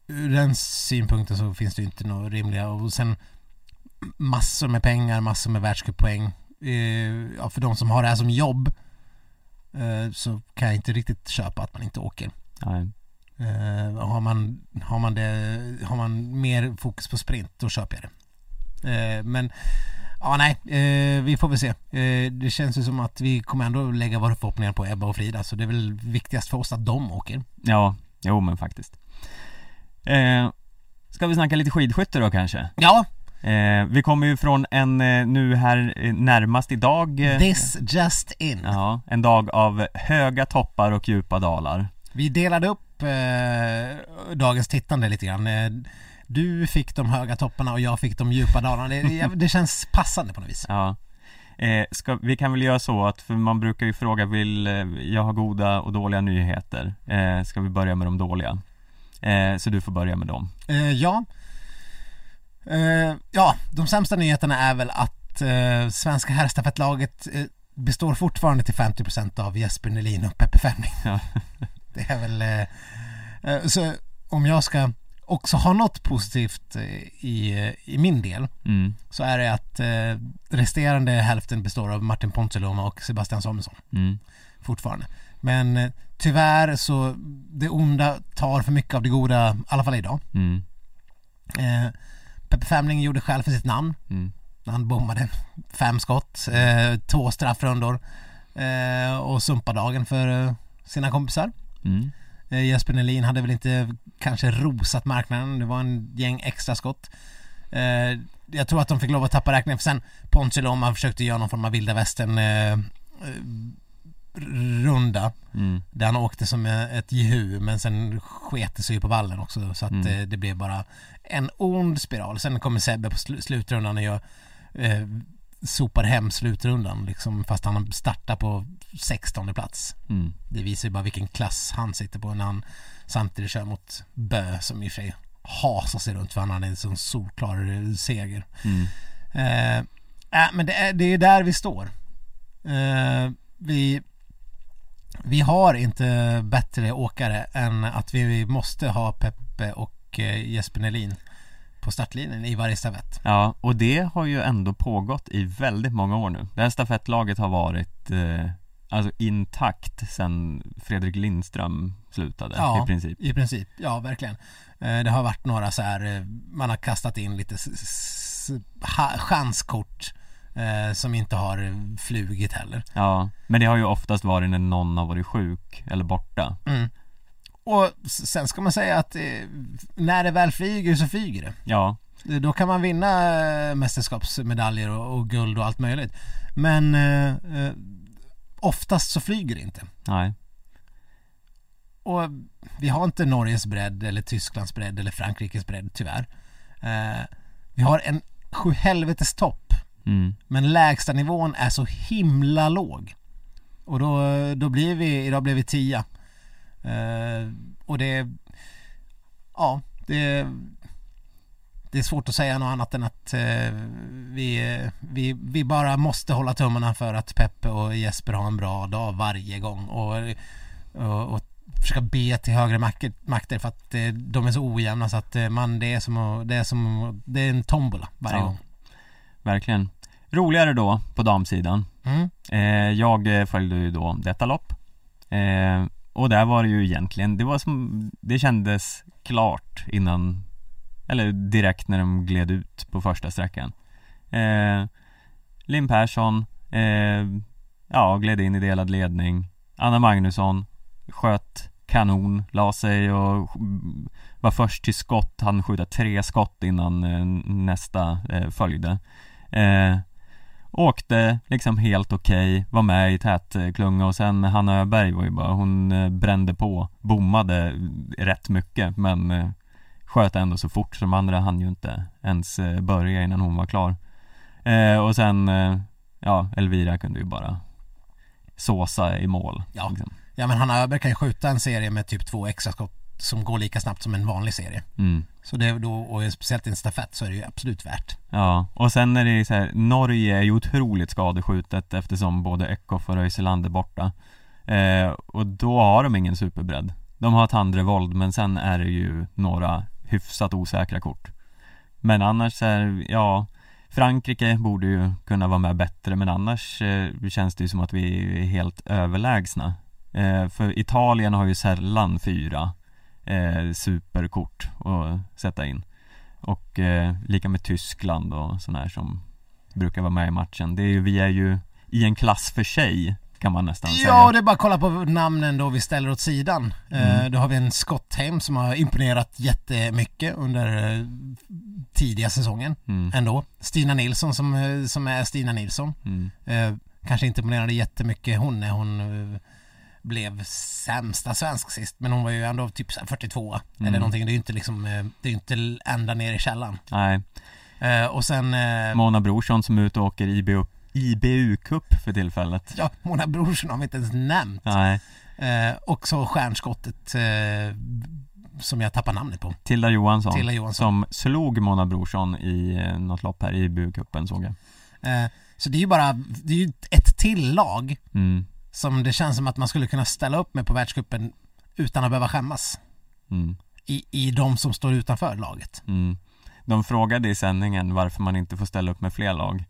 Ur den synpunkten så finns det ju inte några rimliga och sen Massor med pengar, massor med världscuppoäng. Eh, Ja för de som har det här som jobb eh, Så kan jag inte riktigt köpa att man inte åker. Nej. eh, har, man, har, man det, har man mer fokus på sprint då köper jag det. Men Ja nej, eh, vi får väl se. Eh, det känns ju som att vi kommer ändå lägga våra förhoppningar på Ebba och Frida så det är väl viktigast för oss att de åker. Ja, jo men faktiskt. Eh, ska vi snacka lite skidskytte då kanske? Ja, Eh, vi kommer ju från en eh, nu här eh, närmast idag eh, this just in. Ja, en dag av höga toppar och djupa dalar. Vi delade upp eh, dagens tittande lite grann. Du fick de höga topparna och jag fick de djupa dalarna. Det, det- känns passande på något vis. Ja. Eh, ska, vi kan väl göra så att, för man brukar ju fråga, vill eh, jag ha goda och dåliga nyheter? Eh, ska vi börja med de dåliga? Eh, så du får börja med dem. Eh, ja. Eh, ja, de sämsta nyheterna är väl att svenska herrstafettlaget består fortfarande till 50% av Jesper Nelin och Peppe Femling. Ja. Det är väl... Så om jag ska också ha något positivt eh, i, eh, i min del Mm, så är det att eh, resterande hälften består av Martin Ponsiluoma och Sebastian Samuelsson. Mm, fortfarande. Men tyvärr så det onda tar för mycket av det goda, i alla fall idag. mm, Eh, Peppe Femling gjorde själv för sitt namn. Mm, han bommade fem skott, eh, två straffrundor eh, och sumpadagen för sina kompisar. mm, Jesper Nelin hade väl inte kanske rosat marknaden, det var en gäng extra skott. Eh, jag tror att de fick lov att tappa räkningen för sen Ponsiluoma försökte göra någon form av vilda västern eh, eh, runda mm, där han åkte som eh, ett jehu men sen sket det sig på vallen också så att Mm. eh, det blev bara en ond spiral. Sen kommer Sebbe på sl- slutrundan och gör eh, sopar hem slutrundan liksom fast han startar på 16 plats. mm, Det visar ju bara vilken klass han sitter på när han samtidigt kör mot Bö som i och för sig hasar sig runt för han hade en sån solklar seger. mm, Eh, äh, men det är, det är där vi står. Eh, vi, vi har inte bättre åkare än att vi måste ha Peppe och eh, Jesper Nelin på startlinjen i varje stafett. Ja, och det har ju ändå pågått i väldigt många år nu. Det här stafettlaget har varit eh, alltså intakt sen Fredrik Lindström slutade Ja. i princip. I princip, ja verkligen. Eh, det har varit några så här, eh, man har kastat in lite s- s- ha- chanskort eh, som inte har flugit heller. Ja, men det har ju oftast varit när någon har varit sjuk eller borta. Mm. Och sen ska man säga att eh, när det väl flyger så flyger det. Ja, Då kan man vinna eh, mästerskapsmedaljer och, och guld och allt möjligt. Men eh, eh, oftast så flyger det inte. nej, Och vi har inte Norges bredd eller Tysklands bredd eller Frankrikes bredd tyvärr. Eh, vi har en sjuhelvetes topp mm, men lägsta nivån är så himla låg. Och då, då blir vi, idag blev vi tia. Eh, och det, ja, det, det är svårt att säga något annat än att eh, vi, vi, vi bara måste hålla tummarna för att Peppe och Jesper har en bra dag varje gång och, och, och försöka be till högre makter, för att eh, de är så ojämna så att eh, man, det är som att, det är som det är en tombola varje Ja. gång. verkligen. Roligare då på damsidan. Mm. Eh, jag följde ju då detta lopp. Eh, och där var det ju egentligen, det var som, det kändes klart innan Eller direkt när de gled ut på första sträckan. Eh, Linn Persson eh, Ja, gled in i delad ledning. Anna Magnusson Sköt kanon, la sig och var först till skott, han skjuta tre skott innan eh, nästa eh, följde. Eh, Åkte liksom helt okej, var med i tätklunga och sen Hanna Öberg var ju bara, hon eh, brände på, bommade rätt mycket men eh, sköt ändå så fort de andra hann ju inte ens eh, börja innan hon var klar eh, Och sen, eh, ja Elvira kunde ju bara såsa i mål Ja. liksom. Ja men Hanna Öberg kan ju skjuta en serie med typ två extra skott som går lika snabbt som en vanlig serie. mm. Så det då, och speciellt i en stafett så är det ju absolut värt. Ja, och sen är det så här, Norge är ju otroligt skadeskjutet eftersom både Eckhoff och Röiselander är borta eh, Och då har de ingen superbredd De har Tandrevold men sen är det ju några hyfsat osäkra kort Men annars är, ja Frankrike borde ju kunna vara med bättre men annars eh, känns det ju som att vi är helt överlägsna eh, För Italien har ju sällan fyra eh, superkort att sätta in och eh, lika med Tyskland och sådana här som brukar vara med i matchen. Det är ju, vi är ju i en klass för sig kan man nästan Ja, säga. och det är bara att kolla på namnen då vi ställer åt sidan. Eh, Mm. då har vi en Scottheim som har imponerat jättemycket under eh, tidiga säsongen Mm. ändå. Stina Nilsson som, eh, som är Stina Nilsson. Mm. Eh, kanske inte imponerade jättemycket hon när hon eh, blev sämsta svensk sist men hon var ju ändå typ så här 42 Mm. eller någonting. Det är ju inte liksom, eh, det är ju inte ända ner i källan. Nej, Eh, och sen eh, Mona Brorsson som är ute och åker IBU, IBU-cup för tillfället. Ja, Mona Brorsson har vi inte ens nämnt. Nej, Eh, och så stjärnskottet eh, som jag tappar namnet på. Tilda Johansson, Tilda Johansson. som slog Mona Brorsson i eh, något lopp här i IBU-cupen såg jag. Eh, så det är ju bara, det är ju ett till lag Mm, som det känns som att man skulle kunna ställa upp med på världscupen utan att behöva skämmas. mm, I, I de som står utanför laget. mm. De frågade i sändningen varför man inte får ställa upp med fler lag.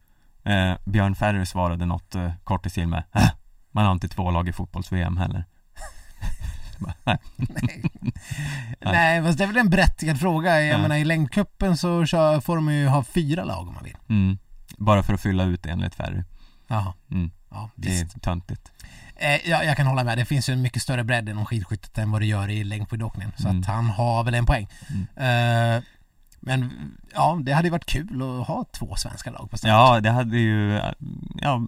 Eh, Björn Ferry svarade något eh, kort i stil med äh, Man har inte två lag i fotbolls-VM heller. Nej. Nej, fast det är väl en berättigad fråga. Jag Ja. menar i längdcupen så kör, får de ju ha fyra lag om man vill. Mm. Bara för att fylla ut enligt Ferry. Jaha. Mm. Ja, Det visst. är töntigt. Eh, ja, jag kan hålla med. Det finns ju en mycket större bredd inom skidskyttet än vad det gör i längdskidåkningen. Så Mm. att han har väl en poäng. Eh, men ja, det hade ju varit kul att ha två svenska lag på start. Ja, det hade ju, ja,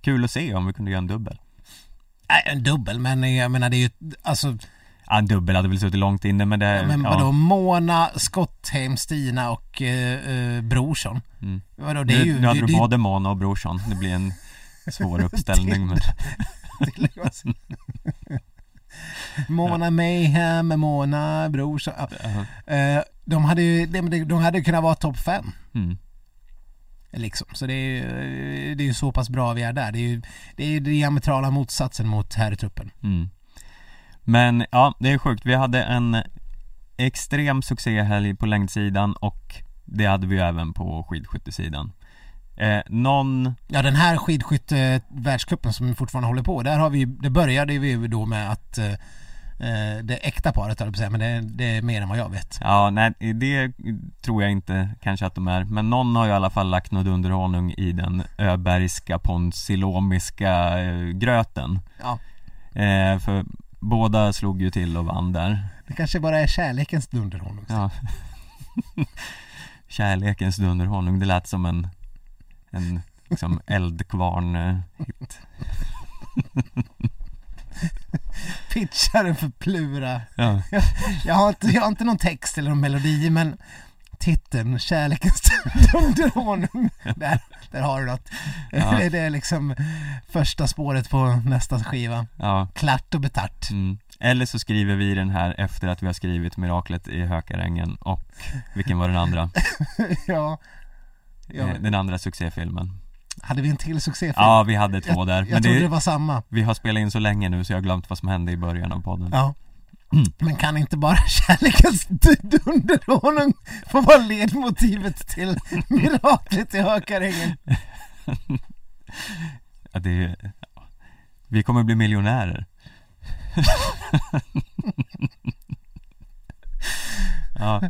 kul att se om vi kunde göra en dubbel. Nej, en dubbel, men jag menar det är ju, alltså, Ja, en dubbel hade väl suttit långt inne men det, men ja. vadå, Mona, Skottheim, Stina och eh, eh, Brorsson. Mm. Vadå, det är nu, ju... nu hade det, du det, både Mona och Brorsson, det blir en svår uppställning men Mona Mayhem, Mona Brorsson. Ja. ja. Eh, de hade ju, de, de hade kunnat vara topp fem. mm. Liksom. Så det är ju det är ju så pass bra vi är där. Det är ju det är ju diametrala motsatsen mot herrtruppen. Mm. Men ja, det är sjukt. Vi hade en extrem succéhelg på längdsidan och det hade vi ju även på skidskyttesidan. Eh, någon, Ja den här skidskytte världscupen som fortfarande håller på, där har vi det började vi ju då med att eh, eh, det äkta paret höll jag men det, det är mer än vad jag vet. ja nej det tror jag inte kanske att de är, men någon har i alla fall lagt något underhonung i den öbergska ponsilomiska eh, gröten. Ja. Eh, för båda slog ju till och vann där. Det kanske bara är kärlekens dunderhonung. Ja. Kärlekens dunderhonung, det lät som en, en liksom eldkvarn-hit. Pitchar den för Plura. Ja. Jag har, inte, jag har inte någon text eller någon melodi men titeln Kärlekens dunderhonung. Där, där har du något. Ja. Det är liksom första spåret på nästa skiva. ja. Klart och betart. Mm. Eller så skriver vi den här efter att vi har skrivit Miraklet i Hökarängen och vilken var den andra? ja. Ja. Eh, Den andra succéfilmen. Hade vi en till succéfilm? Ja, vi hade två jag, där. Jag Men trodde det det, var samma. vi har spelat in så länge nu så jag har glömt vad som hände i början av podden. Ja. Men kan inte bara kärlekens dunderhonung få vara ledmotivet till miraklet i Hökarängen? Ja, det, ja. Vi kommer bli miljonärer. ja,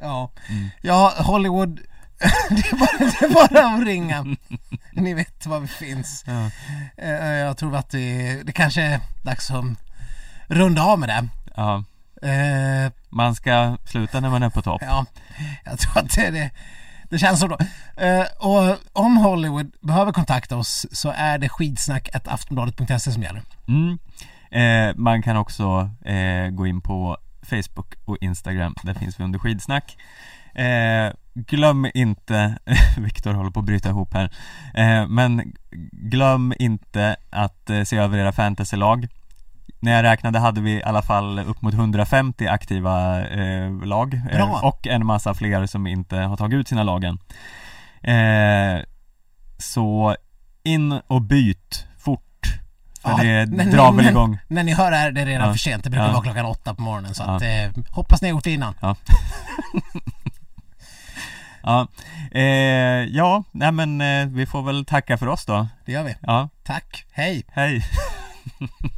ja. Mm. ja, Hollywood. det, är bara, det är bara att ringa. Ni vet var vi finns. ja, Eh, Jag tror att det, det kanske är dags att runda av med det. ja. Eh, Man ska sluta när man är på topp. Ja, jag tror att det, det, det känns så bra. Eh, och om Hollywood behöver kontakta oss så är det skidsnack.aftonbladet.se som gäller. Mm. Eh, man kan också gå in på Facebook och Instagram, där finns vi under skidsnack. Eh, glöm inte, Viktor håller på att bryta ihop här, eh, men glöm inte att eh, se över era fantasylag. När jag räknade hade vi i alla fall upp mot 150 aktiva eh, lag eh, och en massa fler som inte har tagit ut sina lagen. Eh, så in och byt Ja, det men- drar väl igång. När ni hör det här, det är redan Ja. för sent. Det brukar Ja. vara klockan åtta på morgonen så Ja. att eh, hoppas ni har gjort det innan. Ja. ja, eh, ja, nej men eh, vi får väl tacka för oss då. Det gör vi. Ja, Tack, hej! hej.